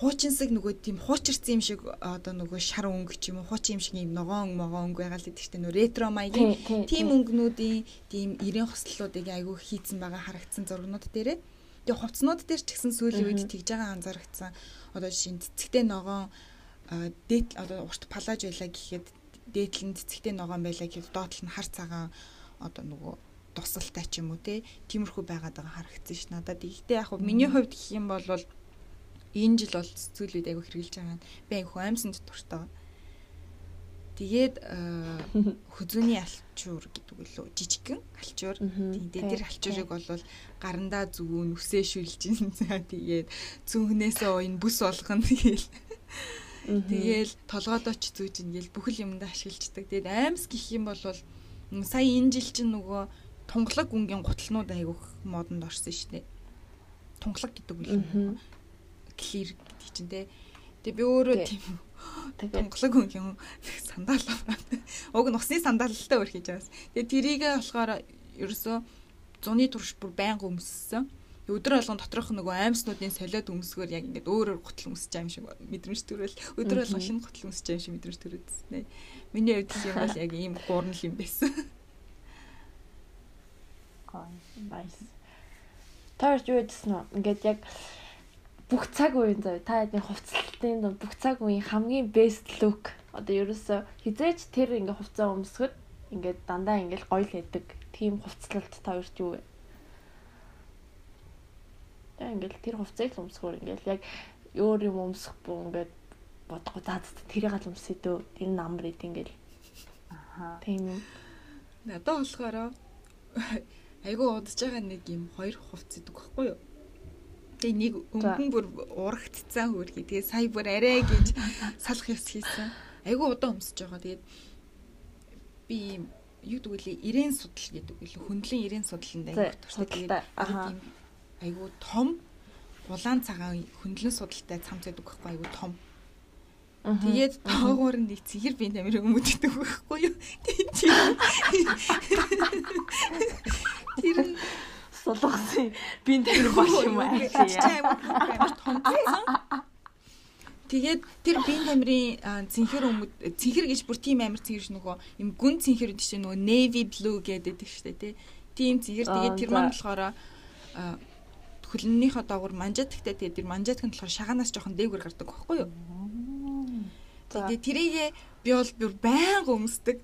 хуучинсаг нөгөө тийм хуучирсан юм шиг одоо нөгөө шар өнгө ч юм уу хуучин юм шиг юм ногоон могоон өнгө байгаа л гэдэг чинь ретро маягийн тийм өнгнүүдийн тийм ирэн хослолуудыг айгүй хийцэн байгаа харагдсан зургнууд дээрээ. Тэгээ хувцснууд дээр ч гэсэн сүүлийн үед тэгж байгаа анзаарчихсан одоо жишээ нь цэцэгтэй ногоон дээд одоо урт палаж байлаа гэхэд дээдл нь цэцэгтэй ногоон байлаа гэхэд доотлол нь хар цагаан одоо нөгөө тусалтай ч юм уу те тиймэрхүү байгаад байгаа харагдсан ш надад. Гэхдээ яг хөө миний хувьд гэх юм бол энэ жил бол зүйл үед айгу хэрглэж байгаа нь би айгу аимсанд дуртай. Тэгээд хөзөөний алчуур гэдэг үлээ жижигхэн алчуур. Тэгээд тэр алчуурыг бол гарандаа зүгүүн үсээ шүлж ин за тэгээд зүнхнээсээ уян бүс болгоно тэгээл. Тэгээл толгойдоо ч зүүж ингээл бүхэл юмдаа ашиглаждаг. Тэгээд аимс гэх юм бол сая энэ жил чинь нөгөө тунгалаг гүнгийн гутлнууд айгүйх модонд орсон шүү дээ. Тунгалаг гэдэг үл clear гэдэг чинь те. Тэгээ би өөрөө тийм тунгалаг гүнгийн сандал аваад уг нь усны сандалтай өөр хийж байгаас. Тэгээ тэрийгээ болохоор ерөөсөө зуны турш бүр байнга өмссөн. Өдөр болгон доторх нөгөө аимснуудын солиод өмсгөр яг ингээд өөрөөр гутал өмсөж байгаа юм шиг мэдрэмж төрөл өдөр болгон шинэ гутал өмсөж байгаа юм шиг мэдрэмж төрөөдсөн. Миний хувьд юм бол яг ийм гурнал юм байсан гоё. Nice. Таарч юу гэдсэн нь ингээд яг бүх цаг үеийн зав та хэдийн хувцлалтын дунд бүх цаг үеийн хамгийн best look одоо ерөөсө хизээч тэр ингээ хувцас өмсгöd ингээд дандаа ингээл гоё л хэдэг. Тим хувцлалт та хоёрт юу вэ? Тэг ингээл тэр хувцсыг л өмсгөр ингээл яг өөр юм өмсөх бүү ингээд бодохгүй заа тэрийг л өмсөе дөө. Тэр намар ид ингээл. Аха. Тийм юм. Надад болохоор айгүй удаж байгаа нэг юм хоёр хувц идэг байхгүй юу? Тэгээ нэг өнгөн бүр урагтцсан хөрхий. Тэгээ сая бүр арай гэж салах ёс хийсэн. Айгүй удаан өмсөж байгаа. Тэгээд би юу гэвэл ирээн судал гэдэг үгүй хөндлөн ирээн судалнд айгүй туршлагатай. Тэгээд айгүй том улаан цагаан хөндлөн судалтай цамц гэдэг байхгүй айгүй том. Тэгээд нь нэг цэгэр би тамир өмөддөг байхгүй юу. Тэр нь сулгасан би тамир бош юм аа. Тэгээд тэр биеийн тамирын цэнхэр өмд цэнхэр гэж бүр тийм амар цэнхэр нөгөө юм гүн цэнхэр гэдэг чинь нөгөө navy blue гэдэг шүү дээ тий. Тийм цэнхэр тэгээд тэр маань болохоор хөлнөнийхөө доогуур манжатагтай тэгээд тэр манжатаг нь болохоор шагаанаас жоохон дээгүр гардаг байхгүй юу? Тэгээ тэрийгээ би бол бүр байнга өмсдөг.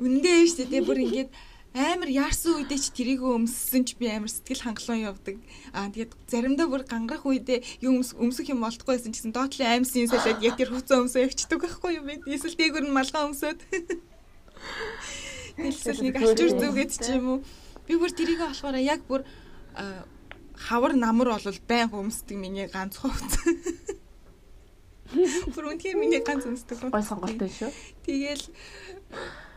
Үндэ шүү дээ бүр ингээд амар яарсан үедээ ч тэрийгөө өмссөн ч би амар сэтгэл хангалуун явдаг. Аа тэгээд заримдаа бүр гангарах үедээ юм өмсөх юм болтгүй байсан гэсэн доотлын аймсын солиод яг тэр хувцас өмсөө явчихдаг байхгүй юу бэ? Эсвэл дээгүр нь малгай өмсөд. Эсвэл нэг ачуур зүгээд ч юм уу. Би бүр тэрийгээ болохоор яг бүр хавар намар бол байн өмсдөг миний ганц хувц. Бүр үнхээр миний ганц өмсдөг. Гой сонголттой шүү. Тэгэл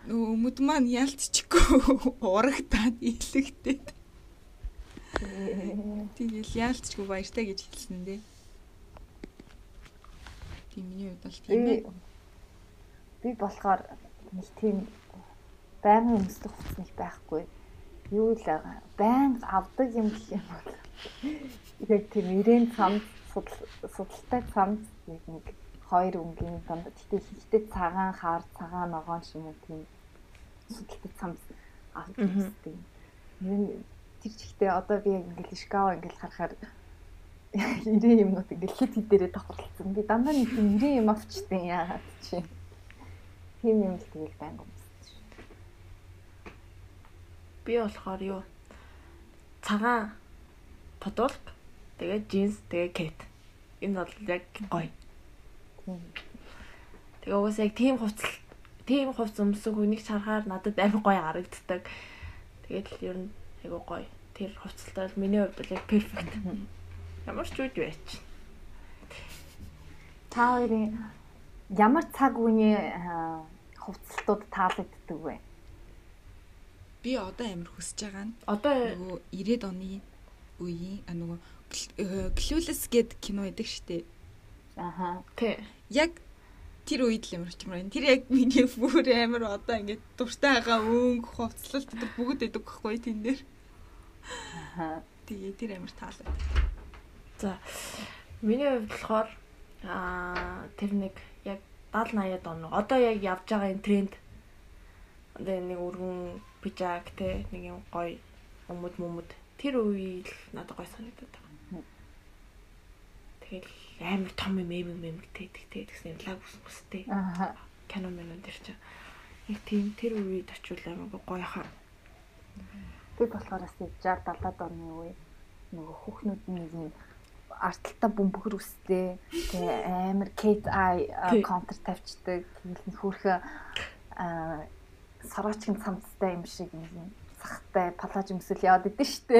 нөгөө өмд маань яалтчихгүй урагтаад илэгдээд. Тэгэл яалтчгүй баяртай гэж хэлсэн дээ. Тийм миний хувьд бол тийм ээ. би болохоор нэг тийм байнгын өмсдөх хувцас нэг байхгүй. Юу л байнга авдаг юм гэх юм бол яг тийм ирээн цамц судал- судалтай цамц яг нэг хоёр өнгийн донд тэгтээ хихтэй цагаан хаар цагаан ногоон ч юм тийм судалтай цамц авдаг юм. Ер нь тэр чихтэй одоо би яг ингээл шкаав ингээл харахаар ирээ юмнууд ингээл хит хит дээрээ тохирлцсон. Би дандаа нэг тийм ирээ юм авчтیں۔ яагаад чи. Тийм юм л тэгэл байнг шүү. Би болохоор юу цагаан подолк тэгээ джинс тэгээ кет. Энэ бол яг гоё. Тэгээ угаасаа яг тийм хувцас тийм хувцас өмсөх хүнийг харахаар надад амар гоё харагддаг. Тэгээд л ер нь айгу гоё. Тэр хувцастай бол миний хувьд бол яг перфект. Ямар ч үгүй байж. Та хоёрын ямар цаг үеийн хувцалтууд таалагддаг вэ? Би одоо амар хүсэж байгаа нь Одоо нөгөө 90-ад оны үеийн нөгөө Clueless гэд кино байдаг штэ. Аха. тий Яг тэр үед л амар чимэр байна. Тэр яг миний бүр амар одоо ингээд дуртай байгаа өнгө хувцлалт тэр бүгд байдаг байхгүй тэн дээр. Аха. Тэгээ тэр амар таалаа. За миний хувьд болохоор аа тэр нэг яг 70 80-ад он. Одоо яг явж байгаа энэ тренд одоо нэг өргөн пижак те нэг юм гоё өмд мөмд тэр үеийг л надад гоё санагдаад. Тэгэл амар том юм эм эм тэгдэг те тэгсэн лаг ус устэй Аха. кино мэн дээр чи. Яг тийм тэр үеид очивол амар гоё хаа. Би болохоор бас 60 70-ад оны үе нөгөө хүүхнүүд нэг юм арталтаа бөмбөгөр үстэй тэгээ амар Kate контр тавьчдаг тэгэл нэг хөөрхөн аа сороочгийн цамцтай юм шиг юм цахтай палаж өмсөл яваад идэв штэ.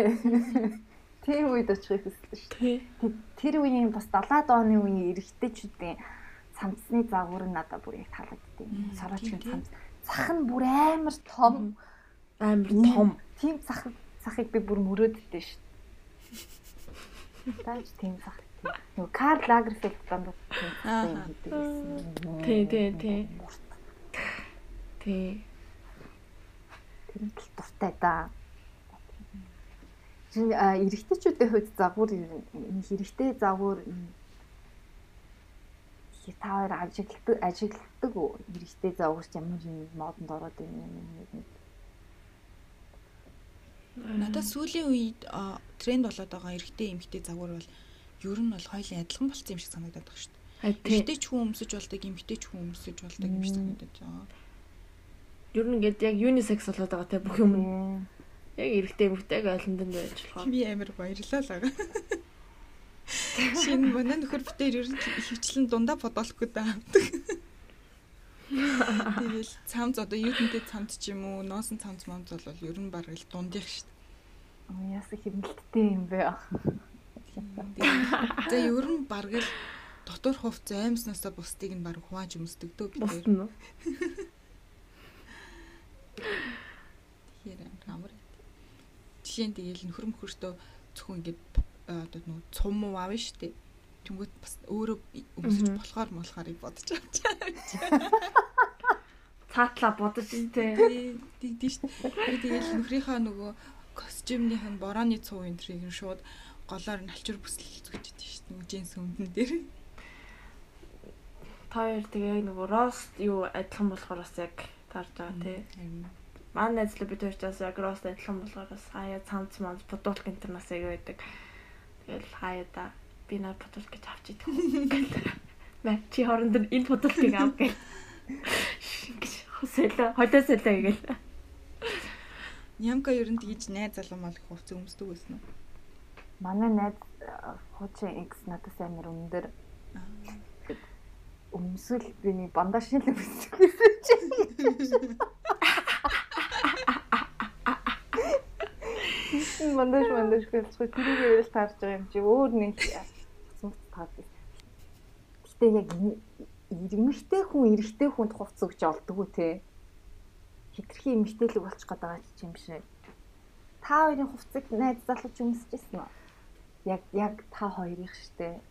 Тийм үед очихыг штэ. Тий. Тэг- Тэр үеийн бас 70-ад оны үеийн эрэгтэйчүүдийн цамцны загвар нь надад бүр яг таалагддаг. Сороочгийн тийм, цамц. Цах нь бүр амар том. Амар том. Тийм цах цахыг би бүр мөрөөддөө шүү. Тааж тийм тийм. Нөгөө Карл Лагерфельд дандаа тийм. Тий, тий, тий. Тий. Тэр нь л дуртай да. Жин эрэгтэйчүүдийн хувьд загвар хэрэгтэй загвар та хоёр ажигладаг ажигладаг уу? Эрэгтэй загварч ямар юм модонд ороод байна юм. Надад сүүлийн үед тренд болоод байгаа эрэгтэй эмэгтэй загвар бол ер нь бол хоёулын адилхан болсон юм шиг санагдаад байна шүү дээ. Эрэгтэй ч хүн өмсөж болдог, эмэгтэй ч хүн өмсөж болдог юм шиг санагдаад байгаа. Ер нь ингээд яг unisex болоод байгаа те бүх юм. Яг эрэгтэй эмэгтэйг айланданд байж болохоор. Би амар баярлалаа л байгаа. Шинэ манай нөхөр битээр ер нь хөвчлэн дундаа подолохгүй даавдаг. Тэгэл цамц одоо юутэнтэй цамц ч юм уу, носон цамц момц бол ер нь бараг л дундих шүү Оо яс хэмнэлттэй юм бэ. дээ. За ер нь бараг л дотор хувц аймснасаа бусдыг нь бараг хувааж өмсдөг дөө бид. Бусна. Тэгэхээр амар. Жишээ нь тэгэл нөхөр мөхөртөө зөвхөн ингээд а, одоо нөө цум уу аав штэ. Тэнгүүт бас өөрөө өмсөж болохоор молохорыг бодож авч. Цаатлаа бодож ин те. Тэгдэж штэ. Би тэгэл нөхрийнхөө нөгөө костюмнийх нь борооны цуу энэ трийг нь шууд голоор нь алчуур бүсэл зүгж идэв штэ. Джинс өмдөн дээр. Та хоёр тэгээ нөгөө рост юу адилхан болохоор бас яг таарж байгаа те. Манай найзлаа бид хоёр ч бас яг рост адилхан болохоор бас хаяа цамц манц подуулк интернас яг байдаг. Тэгэл хаяа да би наа подуулк гэж авч идэх. Мэ чи хооронд нь энэ подуулкыг ав гэх. Гэж хөсөлөө. Холио сөлөө гээл. Нямка ер нь тэгж найз залуу мал их хувц өмсдөг байсан уу? Манай найз хуучин X надаас амар өндөр өмсөл би нэг бандаж шил өмсөх чинь мандаж мандаж гэлцгүй тэрүүгээр л таарж байгаа юм чи өөр нэг асуух таад. Гэтэ яг ирмэгтэй хүн эрэгтэй хүнд хувц өгч олдгоо те. Хитрхи эмэгтэйлэг болчих гээд байгаа ч юм шиг. Та хоёрын хувцыг найз залууч өмсөжсэн үү? Яг яг та хоёрын штэ.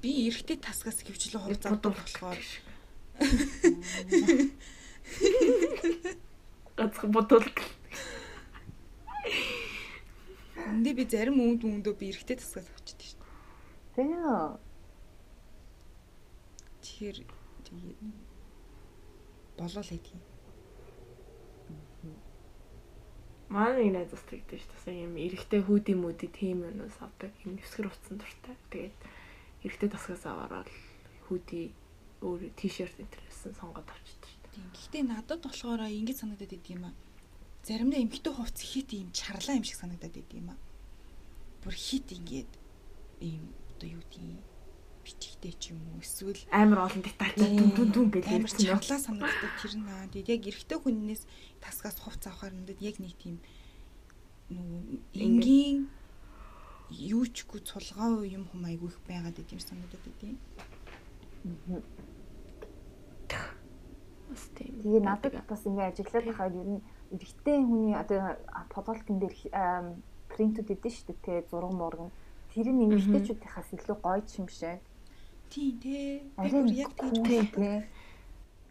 Би эрэгтэй тасгаас хөвчлөө хувц авдаг болохоор Гацх бодвол. Эндээ би зарим үнд үндөө би эрэгтэй тасгаас авчихдээ шүү дээ. Тэгээ. Тэгэхээр тэгээ болол хийдэг. Манай нэг найз бас тэгдэж шүү дээ. Сайн юм эрэхтэй хүүдийн мүди тийм юмнаас авдаг. Юм нэвсгэр утсан дуртай. Тэгээд эрэхтэй тасгаас аваарал хүүдий өөр тишерт интерсэн сонгоод дээ. Тийм. Гэхдээ надад болохоор ингэж санагдаад идэг юм аа. Заримдаа эмхтэй хувц хит ийм чарлаа юм шиг санагдаад идэг юм аа. Бүр хит ингээд ийм одоо юу гэдэг бичигтэй ч юм уу эсвэл амар олон детальтай дүн дүн дүн гэж амар юм. чарлаа санагддаг тэр наа. Тэгээд яг эрэгтэй хүннээс тасгаас хувц авахаар надад яг нэг тийм нөгөө энгийн юу чгүй цулгаа юм хум айгүй их байгаад идэм санагдаад идэм. Бас тийм. Тэгээ надад бас ингээ ажиглаад байхад ер нь эрэгтэй хүний одоо фотолтын дээр принтүүд идэв шүү дээ те зураг мураг нь тэр нь эмэгтэйчүүдийнхээс илүү гоё юм шиг. Тийм тий. Бүр яг тийм те.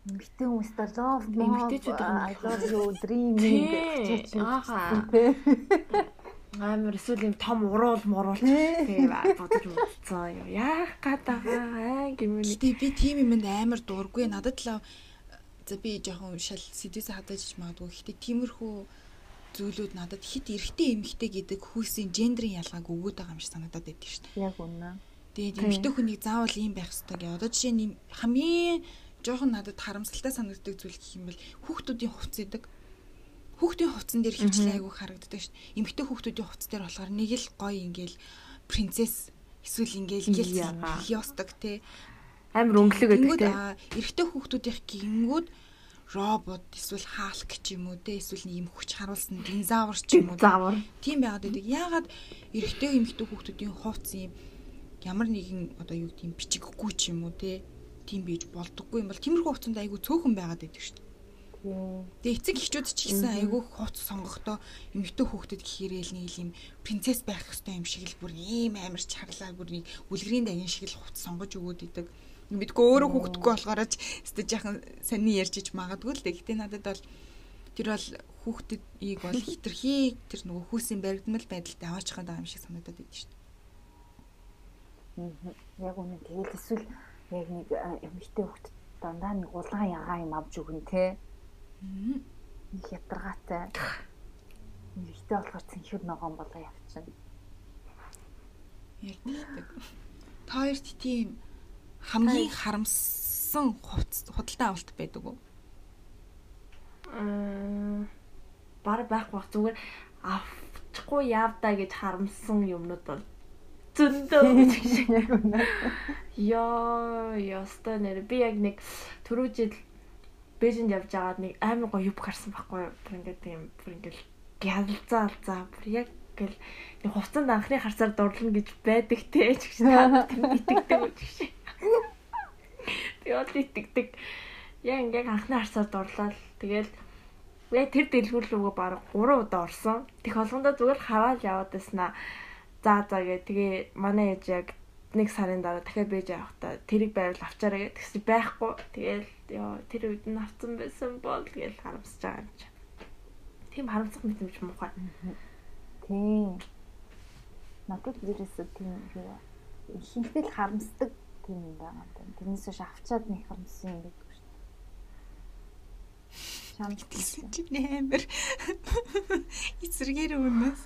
Эмэгтэй хүмүүстээ love Эмэгтэйчүүд I юм. love you Тий. гэж юм Ааха. Амар эсвэл юм том уруул муруулч тийм бодож үзсэн юм. Яах гээд байгаа аа гэмээр. Би тийм юмд амар дуургүй. Надад л за би жоохон шал сэдвээс хадаж магадгүй. Гэтэ тиймэрхүү зүйлүүд надад хит эрэгтэй эмэгтэй гэдэг хүйсийн гендрийн ялгааг өгөөд байгаа юм шиг санагдаад байдаг шүү дээ. Яг үнэ. Тэгээд эмэгтэй хүнийг заавал ийм байх хэрэгтэй гэх. Одоо жишээ нь хамгийн жоохон надад харамсалтай санагддаг зүйл гэх юм бол хүүхдүүдийн хувцс идэг. Хүүхдийн хувцсан дээр хөвчлээ айгүй харагддаг шүү дээ. Эмэгтэй хүүхдүүдийн хувцс дээр болохоор нэг л гоё ингээл принцесс эсвэл ингээл Яага. ястаг те. Амар өнгөлөг гэдэг тийм. эрэгтэй хүүхдүүдийнх гингүүд робот эсвэл хаалк ч юм уу те эсвэл юм хүч харуулсан динозавр ч юм уу. Заавар. Тийм байгаад байдаг. Яагаад эрэгтэй эмэгтэй хүүхдүүдийн хувцс юм ямар нэгэн одоо юу гэдэг юм бичиггүй ч юм уу те тийм бийж болдоггүй юм бол тиймэрхүү хувцсанд айгүй цөөхөн байгаад байдаг шүү дээ. Тэгээ эцэг эхчүүд ч гэсэн айгүй хувц сонгохдоо эмэгтэй хүүхдэд гэхээрээ л нэг юм принцесс байх хэвээр юм шиг л бүр ийм амар чарлаа бүр нэг үлгэрийн дагин шиг л хувц сонгож өгөөд идэг. Мэдгүй өөрөө хүүхдгүй болохоор ч өстө яхан саний ярьж иж магадгүй л дээ. Гэтэ надад бол тэр бол хүүхдүүдийг бол хитрхи тэр нөгөө хүүсийн баригдмал байдалтай аваач байгаа юм шиг санагдаад идэв шүү дээ. Яг үнэ тэгэл эсвэл яг нэг эмэгтэй хөлт дандаа нэг улаан ягаа юм авч өгнө те. Нэг ятаргаатай. Эмэгтэй болохоор цэнхэр ногоон болоо явчихна. Яг тэгдэг. Та хоёрт тийм хамгийн харамссан хувц худалдан авалт байдаг уу? Аа баг байх бах зүгээр авчихгүй яавдаа гэж харамсан юмнууд бол зөндөө гэж шиг. Яг үнэ. Яа, яста нэр би яг нэг түрүү жил Бээжинд явж байгаад нэг амар гоё юб гарсан байхгүй юу? Тэр ингээд тийм бүр ингээд гялзаа алзаа бүр яг гэл нэг хувцанд анхны харцаар дурлна гэж байдаг те ч гэж та тийм итгэдэг үү гэж. Би ол итгэдэг. Яг ингээд анхны харцаар дурлал тэгэл яг тэр дэлгүүр рүүгээ баг 3 удаа орсон. Тэг холгондоо зүгээр хаваал яваад байснаа. За за гээ тэгээ манай ээж яг нэг сарын дараа дахиад бэж явахдаа тэрийг байвал авчаарай гэх тэгс байхгүй. Тэгээл ёо тэр үед нь авсан байсан бол тэгэл харамсаж байгаа юм чи. Тийм харамсах мэт юм муухай. Тийм. Надад ерөөсөө тийм юу л харамсдаг тийм юм байна. Тэрнээс ш авчаад нэг харамссан юм байдаг шүү дээ. Шам Тэгсэн чинь амар эсэргээр өнөөс.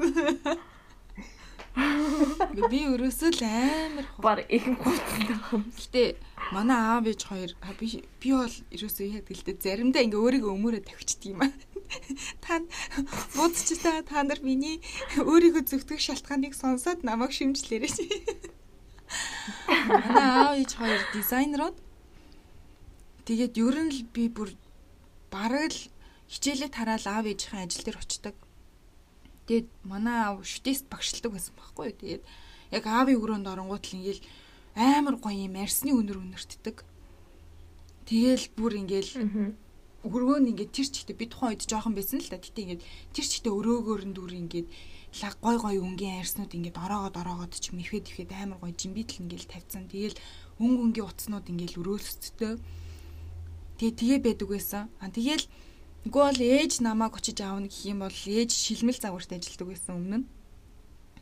Би өрөөсөө л амар. Бар их гуттай юм. Гэтэ манай аав ээж хоёр би би бол ерөөсөө яг гэлдэ заримдаа ингээ өөрийгөө өмөрөө тавьчихдаг юм аа. Та буудч та та нар миний өөрийгөө зөвтгөх шалтгааныг сонсоод намайг шимжлээрэй. Манай аав ээж хоёр дизайнерууд тэгээд ер нь л би бүр бараг л хичээлээ тараал аав ээжийн ажил дээр очдог. Тэгээд манай аав шүтэст багшилдаг байсан байхгүй юу. Тэгээд яг аавын өрөөнд оронгууд л ингээл амар гоё юм арсны өнөр өнөртдөг. Тэгээл бүр ингээл өргөө нь ингээд тэр чигтээ би тухайн үед жоохон байсан л да. Гэтэ ингээд тэр чигтээ өрөөгөөр нь дүр ингээд гой гой өнгийн арьснууд ингээд ороогоод ороогоод ч юм ихэд амар гой жимбитл ингээд тавьсан. Тэгээл өнг өнгийн утаснууд ингээд өрөөлсөдтэй. Тэгээ тэгээ байдаг байсан. А тэгээл нөгөө бол ээж намайг очиж аавна гэх юм бол ээж шилмэл загварт ажилладаг байсан өмнө нь.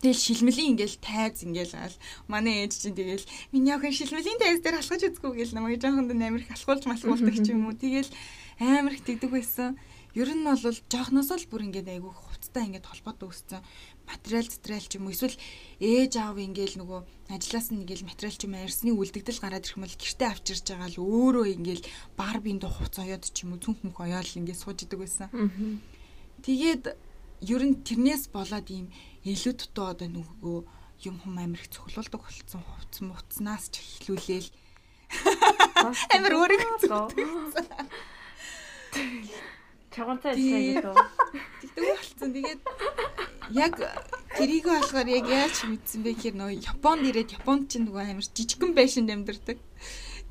Тэгэл шилмэлийн ингээл тайз ингээл ал манай ээж чинь тэгэл миний охин шилмэлийн тайз дээр алхаж үзгүй гэл намайг жоохон амирх алхуулж малхуулдаг ч юм уу. Тэгэл амирх тэгдэг байсан. Ер нь бол жоохноос л бүр ингээд айгүй хувцтай ингээд холбоотой өссөн материал материал ч юм уу эсвэл ээж аав ингээл нөгөө ажлаас нь ингээл материал ч юм арьсны үлдэгдэл гараад ирэх юм бол гэртээ авчирж байгаа л өөрөө ингээл барбийн дуу хувц оёод ч юм уу цүнх мөх оёол ингээд сууж идэг байсан. Тэгээд ер нь тэрнээс болоод ийм илүү дутуу одоо нөгөө юм хүм амир их цоглуулдаг болсон хувц муцнаас ч эхлүүлээл. Амир өөрийгөө Чагонцаа ажиллаа гэдэг. Тэгдэг болсон. Тэгээд яг тэрийг болохоор яг яаж мэдсэн бэ гэхээр нөө Японд ирээд Японд чинь нөгөө амар жижигхэн байшинд амьдардаг.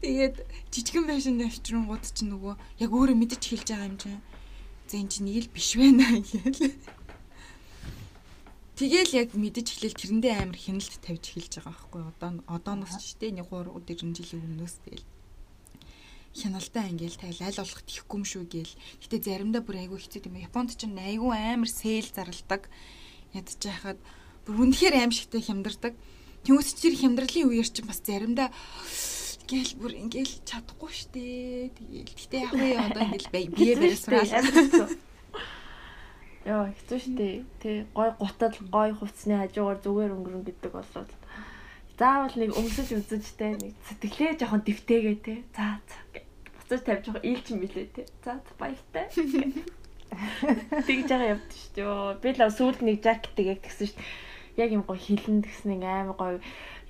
Тэгээд жижигхэн байшинд авчрангууд чинь нөгөө яг өөрөө мэдэж хэлж байгаа юм чинь. За энэ чинь нэг л биш байна гээл. Тэгэл яг мэдэж хэлэл тэрэндээ амар хяналт тавьж хэлж байгаа байхгүй одоо одооноос ч тийм нэг 3 4 жилийн өмнөөс тэгэл хяналтаа ингээл тэгэл аль болох тийхгүй юм шүү гээл. Гэтэ заримдаа бүр айгүй хэцүү юм. Японд ч айгүй амар сэйл зарладаг. Ядж яхад бүр үнэхээр аимшигтай хямдардаг. Тэмүүс чи хямдралын үеэр чи бас заримдаа гээл бүр ингээл чадахгүй штэ. Тэгээл гэтэ яг уу одоо ингээл бие сураал. Яа хэцүү штэ. Тэ гой гутал гой хувцсны хажуугаар зүгээр өнгөрөн гэдэг болоод заавал нэг өмсөж үзэж тэ нэг сэтгэлээ жоохон дэвтэйгээ тэ. За за буцаж тавьж байгаа ийл чинь билээ те. За баяртай. Тэгж байгаа явд шүү дээ. Би л сүүлд нэг жакетыг яг тэгсэн шүү дээ. Яг юм гоё хилэн тэгсэн нэг амар гоё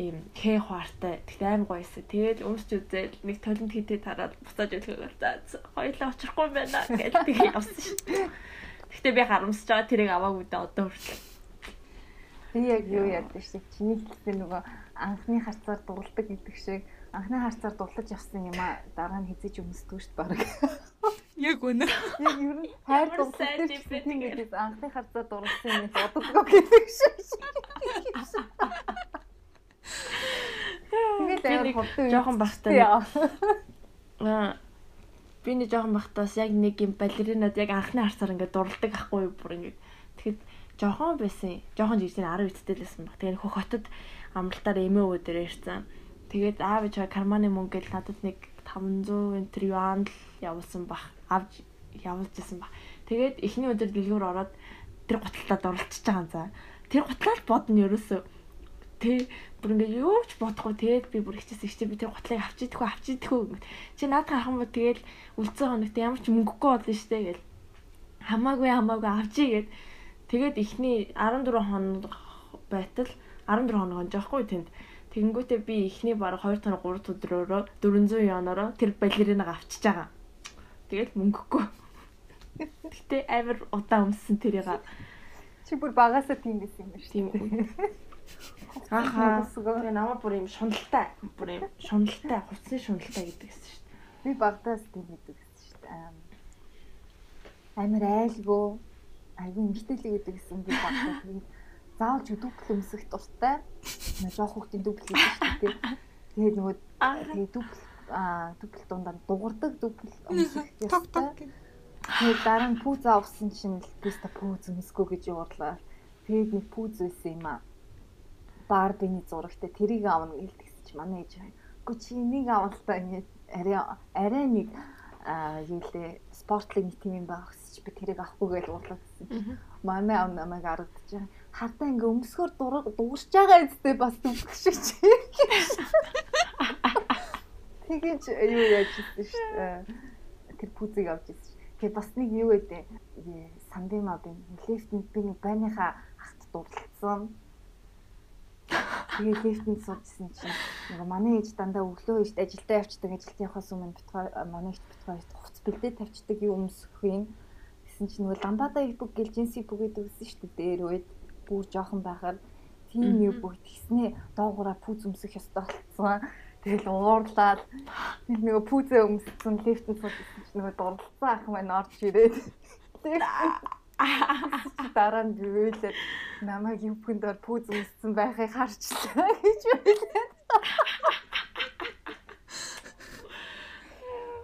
ийм хэ хуартай. Тэгтээ амар гоё эсэ. Тэгээд өмсч үзэл нэг толинд хитээ тараад буцааж өглөөгөр за хоёлаа очихгүй байна гэж тэгээ явсан шүү дээ. Тэгтээ би харамсаж байгаа тэрийг аваагүй даа одоо хүртэл. Би яг юу яадаг шүү. Чиний хэлсэн нөгөө анхны харцаар дурладаг гэдэг шиг анхны харцаар дулаж явсан юм а дараа нь хизэж өмсдөг шүү дээ баг. Яг үнэ. Яг ер нь хайр дурлалтай тийм гэдэг анхны харцаар дурласан юм боддгоо гэдэг шиг. Тэгээд амар хурдан жоохон бахтай. Аа би нэг жоохон бахтаас яг нэг юм балеринад яг анхны харцаар ингээд дурладаг ахгүй бүр ингээд тэгэхэд жоохон байсан. Жоохон жижиг 10 эцтэй л байсан баг. Тэгээд хөх хотод амралтаар эмээ өөдөр ирсэн Тэгээд аав ээж карманы мөнгө гэл надад нэг 500 энэ юан л явуулсан бах. Авж явуулж исэн бах. Тэгээд эхний өдөр дэлгүүр ороод тэр гутлаад оролцож байгаа за. Тэр гутлаа л бодно ерөөсөө. Тэ бүр ингээ юу ч бодохгүй тэгээд би бүр хичээс ихтэй би тэр гутлыг авчидаггүй авчидаггүй. Чи наад харах юм бол тэгээд үлцэн хоногт ямар ч мөнгөгүй болно штэ гэл. Хамаагүй хамаагүй авчий гэд. Тэгээд эхний 14 хоног байтал 14 хоног онжоохгүй тэнд Тэгэнгүүтээ би эхний баг 2 тоног 3 өдрөөрөө 400 йонороо тэр балеринаг авчиж байгаа. Тэгэл мөнгөгүй. Гэтэ амар удаан өмссөн тэрийг. Чи бүр багасаа тийм байсан юм шүү. Тийм. Ахаа. Тэгээ намаа бүр юм шуналтай. Бүр юм шуналтай, хувцсны шуналтай гэдэг гэсэн шүү. Би багтаас тийм гэдэг гэсэн шүү. Амар айлгүй айгүй эмгтээлэг гэдэг гэсэн би багтаа заавал ч дүүпл өмсөх дуртай. Жоох хүүхдийн гэдэг шүү дээ. Тэгээд нөгөө тэгээд дүүпл аа дүүпл дундаа дуурдаг дүүпл өмсөх ёстой. Тэгээд дараа нь пүүз авсан чинь теста пүүз өмсгөө гэж уурлаа. Тэгээд нэг пүүз байсан юм аа. Барбины зурагтай тэрийг авна гэлдэгс чи манай ээж. Гэхдээ чи энийг авалтаа ингээд арай арай нэг аа юу лээ спортлог нэг тийм юм байх гэж би тэрийг авахгүй гэж уурлаа гэсэн. Манай аав намайг аргадж хардаа ингээ өмсгөр дуурч байгаа эцтэй бас дүгх шиг чи. Тэгэж юу яаж ирсэн шүү дээ. Тэр пүзийг авч ирсэн шүү. Тэгээ бас нэг юу гэдэг сандын модын лифтэнд би нэг байныхаа ахт дурлцсан. Тэгээ лифтэнд суужсэн чинь ингээ манай ээж дандаа өглөө ишт ажилдаа явцдаг ажилд явахаас өмнө битгаа манай ихт битгаа хуц бэлдээ тавьчихдаг юм өмсөх юм. Тэгсэн чинь нөгөө ламбада их бүг гэл жинси бүгэд өгсөн шүү дээ дээр үед бүр жоохон байхаар тийм нэг бүх тэгснээ доогуура пүүз өмсөх ёстой болсон. Тэгэл уурлаад нэг нөгөө пүүзээ өмссөн лифтэнд суудсан чинь нөгөө дурлцсан ах маань орж ирээд дараа нь бивэл намайг юпхэнд ор пүүз өмссөн байхыг харчихсан гэж байлаа.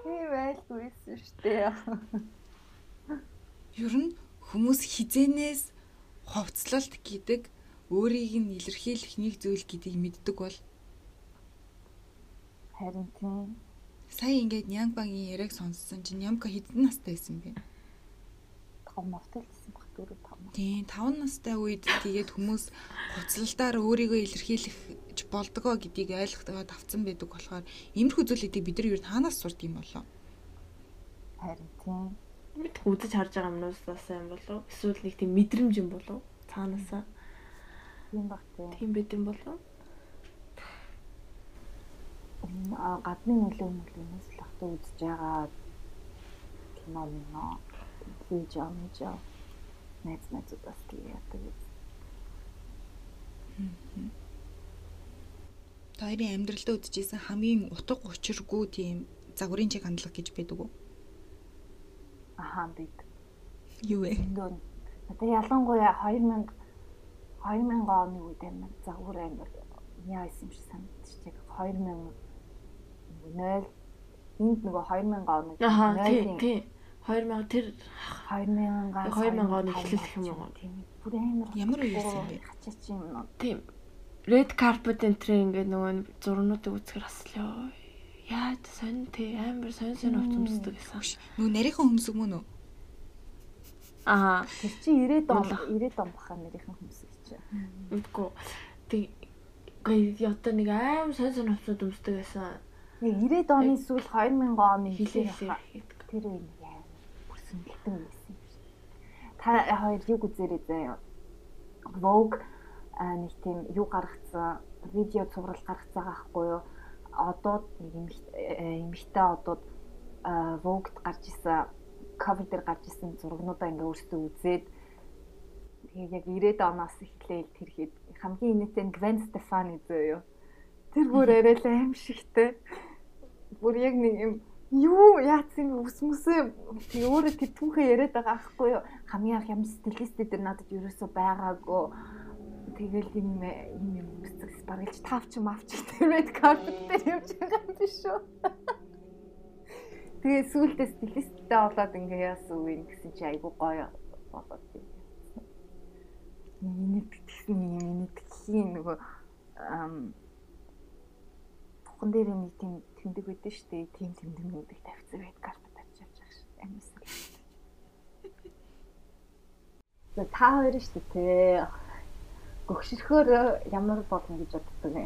Би байлгүйсэн шүү дээ. Ер нь хүмүүс хизэнээс ховцлолт гэдэг өөрийг нь илэрхийлэх нэг зүйл гэдгийг мэддэг бол Харин тийм. сая ингээд Нямбагийн яриаг сонссон чинь Нямка хэдэн настай байсан бэ? Том мовтой л гэсэн баг дөрөв том. Тийм 5 настай үед тэгээд хүмүүс хуцлалтаар өөрийгөө илэрхийлэх болдгоо гэдгийг ойлгоход авцсан байдаг болохоор иймэрхүү зүйлүүдийг бид нар юу танаас сурд юм болоо. Харин тийм. Бид үзэж харж байгаа юмнуудаас юм болов. Эсвэл нэг тийм мэдрэмж юм болов. Цаанаасаа. Тийм баг тийм. байд юм болов. А, гадны нөлөө мөлөөс л ахта үзэж байгаа кино минь хийж амж найз найзуудаас тийм яадаг. Тойрын амьдралдаа үдчихсэн хамгийн утга учиргүй тийм загварын чиг хандлага гэж байдаг уу? Ахаа бид. Юу вэ? Одоо ялангуяа 2000 2000 оны үед амар загвар амар яа исэн юм шиг санагдчих. 2000 0 энд нөгөө 2000 оны Аа тий нойлын тий 2000 тэр 2000-аас 2000 оны эхлэл гэх юм уу? Тийм. Бүр амар Ямар үе байсан бэ? Хачаач юм тийм red carpet энтэр ингээд нөгөө зурнуудыг үзэхэр аслаа. Яаж сонь тий амар сонь сонь хувц өмсдөг гэсэн. Нүг нарийнхан хүмүүс мөн үү? Аа Тэр чи 90 он Мулах. 90 он баха нэрийнхэн хүмүүс гэж. мэдгүй. Тэг гээ одоо нэг аим сонь сонь хувцууд өмсдөг гэсэн. Яг 90 оны сүүл 2000 оны хэлээ тэр үе нэг яа. Бүр сэнгэлтэн байсан юм шиг. Та хоёр юу үзээрэй заяа. Vogue нэг тийм юу гаргацсан видео цуврал гаргацсан байхгүй юу? Одоо нэг эмхтэй одод Vogue-д гарч исэн cover дээр гарч исэн зургнуудаа ингээ өөрсдөө үзээд тэгээд яг 90-ад оноос эхлээл тэрхэд хамгийн инээтэй нь Gwen Stefani зөө юу. Тэр бүр арай л аим шигтэй. Бүр яг нэг юм юу яатсан ус мүсээ тий өөрөө тэр түүхээ яриад байгаа аахгүй юу. Хамгийн анх ямар стилистүүд тэр надад ерөөсөө байгаагүй. Тэгэл юм юм юм үсгс баргалж тавч мавч red carpet дээр явж байгаа юм биш үү. Тэгээ сүүлдээ стилисттэй болоод ингээ яасан үе гэсэн чи айгу гоё болоод тийм. Миний тэгсэн юм миний тэгхийн нөгөө бухан дээр нэг тийм тэмдэг байдсан шүү дээ. Тийм тэмдэгнүүдийг тавьсан байд карпет авч явж байгаа шүү. Амьсгал. За та хоёр шүү дээ. Гөгшөрхөөр ямар болно гэж боддог вэ?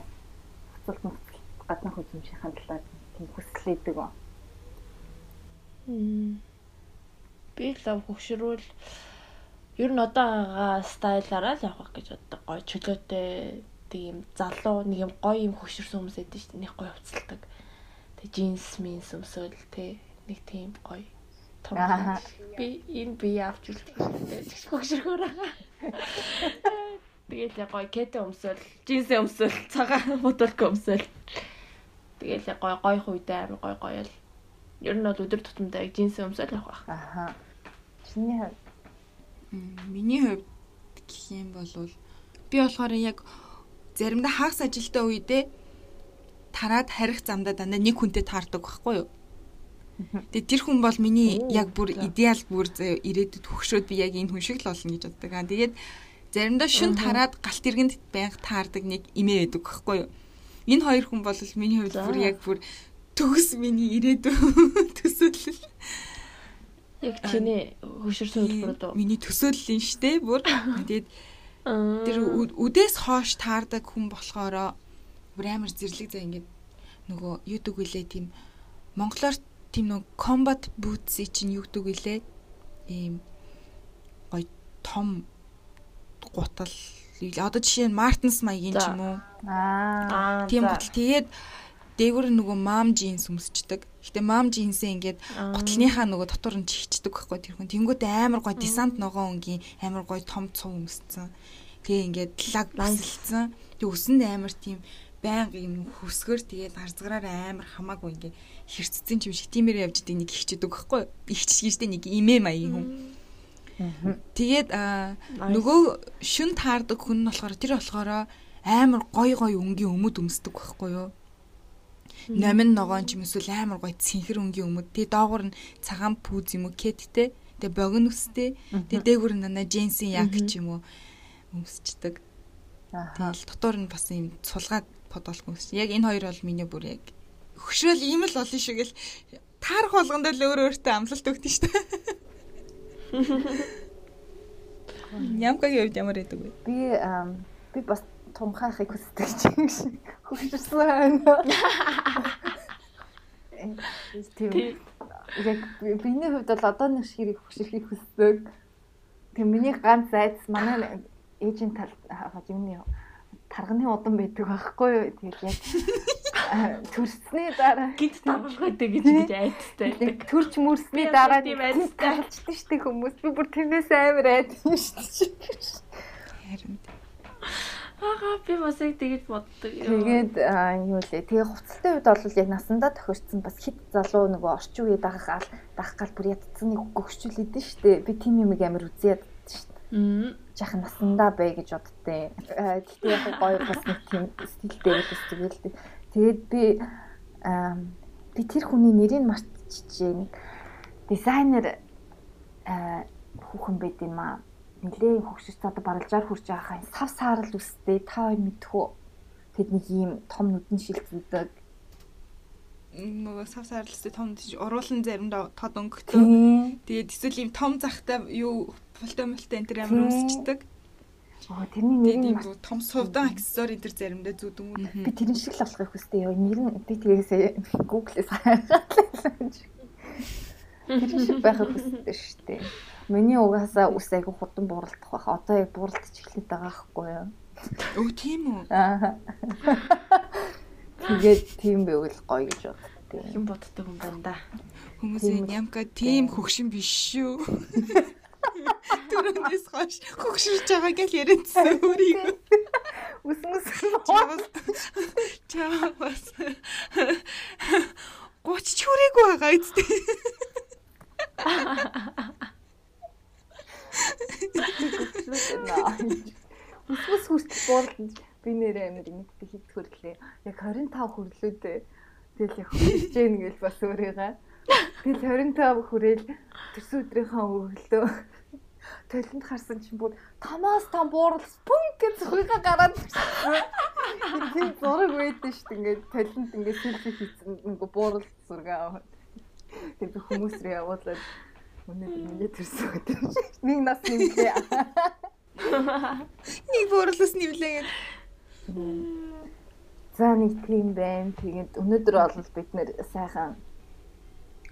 Хуцалт мөцөлт гаднах үзмжийн талаар тийм хүсэл идэг үү? Би лав хөгшрүүл ер нь одоо байгаа стайлаараа л явах гэж боддог. Гой чөлөөтэй тийм залуу нэг юм гоё юм хөгшөрсөн хүмүүс байдаг шүү дээ. Нэг гоё хувцалдаг. Тэг джинс минс өмсөөл те нэг тийм гоё. Том. Би энэ би авч үлдээ. Хөгшөрхөөр байгаа. Тэгэл яг гоё кете өмсөөл, джинсээ өмсөөл, цагаан ботолк өмсөөл. Тэгэл яг гоё гоё хуйтай амар гоё гоё л. Ер нь бол өдөр тутамдаа яг джинсээ өмсөөл явах байх. Аха. Чиний хувьд Миний хувьд гэх юм бол би болохоор яг заримдаа хагас ажилтаа үедээ тараад харих замдаа дандаа нэг хүнтэй таардаг байхгүй юу? Тэгээ тэр хүн бол миний яг бүр идеал бүр ирээдүйд хөгшөөд би яг энэ хүн шиг л болно гэж боддог. Аа тэгээд заримдаа шүн тараад галт иргэнд байнга таардаг нэг имээ байдаг байхгүй юу? Энэ хоёр хүн бол миний хувьд бүр яг бүр төгс миний ирээдүй төсөөлөл. Яг чиний хөгшөрсөн хөтөлбөрөд үү? Миний төсөөлөл нь штэ бүр. Тэгээд тэр үдээс хоош таардаг хүн болохоор бүр амар зэрлэг заа ингээд нөгөө гэдэг вүлээ тийм монголоор тийм нөгөө combat boots чинь юу гэдэг вүлээ ийм гоё том гутал. Одоо жишээ нь Martens маягийн ч юм уу? Аа тийм гутал. Тэгээд дээгүүр нь нөгөө мам джинс өмсчдөг. Гэтэ мам джинсээ ингээд готлныхаа нөгөө дотор нь чихчдэг байхгүй тэр хүн. Тэнгүүд амар гой десант ногоо өнгийн амар гой том цов өмссөн. Тэгээ ингээд лаг басэлцсан. Тэг өсөнд амар тийм байнга юм хөсгөр. Тэгээд гарцгараар амар хамаагүй ингээ хэрцсэн юм шиг тиймэр явж идэг нэг ихчдэг байхгүй ихч гэжтэй нэг имээ маягийн хүн тэгээд нөгөө шүн таардаг хүн нь болохоор тэр болохоор амар гой гой өнгийн өмд өмсдөг байхгүй юу? Номин ногоон ч юм эсвэл амар гой цэнхэр өнгийн өмд тэгээ доогуур нь цагаан пүүз юм уу? Кеттэй тэгээ богино үстэй тэгээ дээгүүр нь нана джинсийн яг ч юм уу? Өмсчдэг. Тэгэл дотор нь бас юм цулгаад подолк өмс. Яг энэ хоёр бол миний бүр яг хөшөөл ийм л олон шиг л таарах болгондоо л өөр өөртөө амлалт өгдөн шүү дээ. Ямкагийн хувьд ямар байдаг вэ? Би би бас тунхаахыг хүсдэг чинь шиг хөшөрсөн байна. Тийм. Яг биний хувьд бол одоо нэг шиг хөшөрхийг хүсдэг. Тэгээ миний ганц айдас манай ээжийн тал юуны тарганы удан байдаг байхгүй юу. Тэгээд яг төрсний дараа гинт тавлахайдаг гэж гэж айдтай байдаг. Төрч мөрсний дараа тийм айдтай шүү дээ хүмүүс. Би бүр тэрнээс амар айдсан шүү дээ. Харин Ага би бас яг тэгэж боддог. Тэгээд юу лээ. Тэгээ хувцалтай үед бол яг насандаа тохирцсон бас хит залуу нөгөө орчин үеэ дагах гал дагах гал бүр ядцсан нэг гөгшчүүлээд шүү дээ. Би тийм юм амар үзээд шүү дээ. Жахан насандаа бай гэж боддتي. Тэгтээ яг гоё бас нэг тийм стилтэй байлс тэгэл. Тэгээд би би тэр хүний нэрийг мартчихжээ. Нэг дизайнер хүүхэн байд юм аа нэлээ хөгшөрч одоо бараг 60 хүрч байхаа сав саарл үстэй та хоёр мэдхүү тэд нэг ийм том нүдэн шилжүүлдэг нөгөө сав саарлстай том уруулан заримдаа тод өнгөтэй. Тэгээд эсвэл ийм том захтай юу пултай мултай энэ төр амар өмсчдэг. Аа тэрний нэр нь ийм том сувдан аксессуар энэ төр заримдаа зүүдэн үү. Би тэрэн шиг л авахыг хүсдэг ёо. Нэр нь би тгээсээ Google-ээс хараад. Тэр шиг байхыг хүсдэг шүү дээ. Миний угаасаа ус айгу хурдан бууралдах байх. Одоо яг бууралдаж эхлэх байгаа байхгүй юу? Өө тийм үү? Аа. Тэгээд тийм байвал гоё гэж боддог. Хэн боддог юм байна да. Хүмүүсийн ямка тийм хөгшин биш шүү. Түрүүнээс хойш хөгшөрч байгаа гэж яриадсан өөрийгөө. Үснэс чаас. Гоч чүрэг байгаа эцтэй. Үснэс хүртэл буурлаж би нэрээ амир ингэдэг хэд хөрлөө. Яг 25 хөрлөөдөө тэгэл яг хүрч гэн гэл бас өөрийгөө. Тэгэл 25 хүрээл төрсөн өдрийнхөө өглөө толинд харсан чинь бүр тамаас там бууралс пүн гэж зөхийгээ гараад тийм зураг байдаг шүү дээ. Ингээд толинд ингээд селфи хийсэн нэг бууралс зураг аваад. Тэгээд хүмүүс рүү явуулаад өнөөдөр миний төрсөн өдөр. Нэг нас нэмлээ. Нэг бууралс нэмлээ гэдэг. За нэг тийм байна. Тэгээд өнөөдөр бол бид нэр сайхан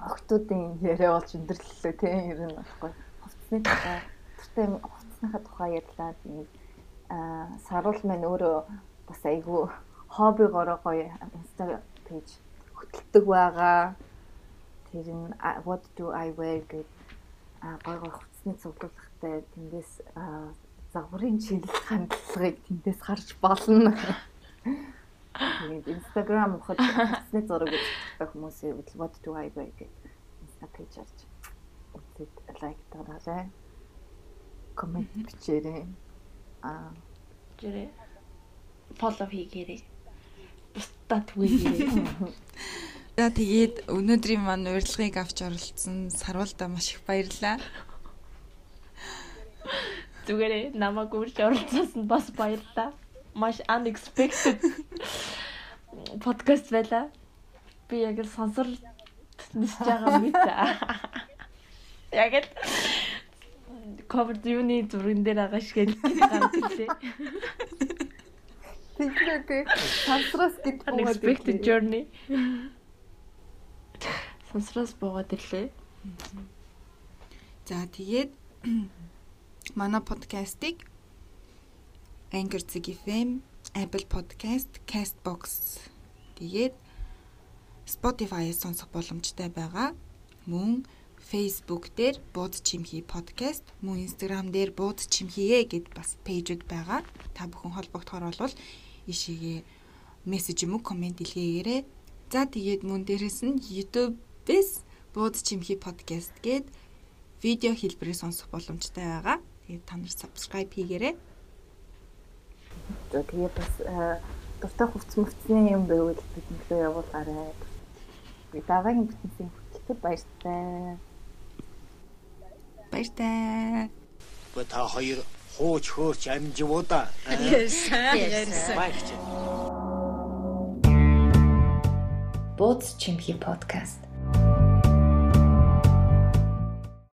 октоодын яриа болж өндөрлөлөө тийм ер нь баггүй. Хувцсны тухай тэртээ хувцсныхаа тухай ярьлаа. Тэгээд аа саруул маань өөрөө бас айгүй хоббигоороо гоё инста пэйж хөтэлдэг байгаа. Тэр нь what do I wear гэдэг гоё гоё хувцсны цуглуулгатай тэндээс загварын чиглэл хандлагыг тэндээс харж болно. Тэгээд Instagram ухад хэсний зураг гэж хүмүүсийн what do I wear гэдэг инста пэйж харж үзээд лайк дараарай. Коммент бичээрэй. Аа жирэ фоллоу хийгээрэй. Бусдад түгээгээрэй. За тэгээд өнөөдрийн маань урилгыг авч оролцсон сарвалда маш их баярлалаа. Зүгээрээ намайг үрж оролцсон бас баярлалаа. Маш unexpected подкаст байла. Би яг сонсор нисж байгаа мэт. Яг л cover юуны зурган дээр байгаа шиг л гараад ирлээ. Тэгэхээр сансраас гэж unexpected journey. Сансраас буугаад ирлээ. За тэгээд манай подкастыг Anchor FM, Apple Podcast, Castbox тэгээд Spotify-ээс сонсох боломжтой байгаа. Мөн Facebook дээр Бууд чимхи подкаст, мөн Instagram дээр Бууд чимхиэ гэд бас пэйжүүд байгаа. Та бүхэн холбогдохоор бол ишигээ мессеж юм уу комент илгээгээрэй. За тэгээд мөн дээрэс нь YouTube-ээс Бууд чимхи подкаст гэд видео хэлбэрээр сонсох боломжтой байгаа. Тэгээд та нар subscribe хийгээрэй. За тэгээ бас дуртай хувц мөвцний юм байвал биднэрээ явуулаарай. Дараагийн бүтэнсийн хөтөлбөр баяртай. Баяртай. Ба та хоёр хууч хөөч амживуу да. Ярьсан. Ярьсан. Баярч. Бууз чимхи подкаст.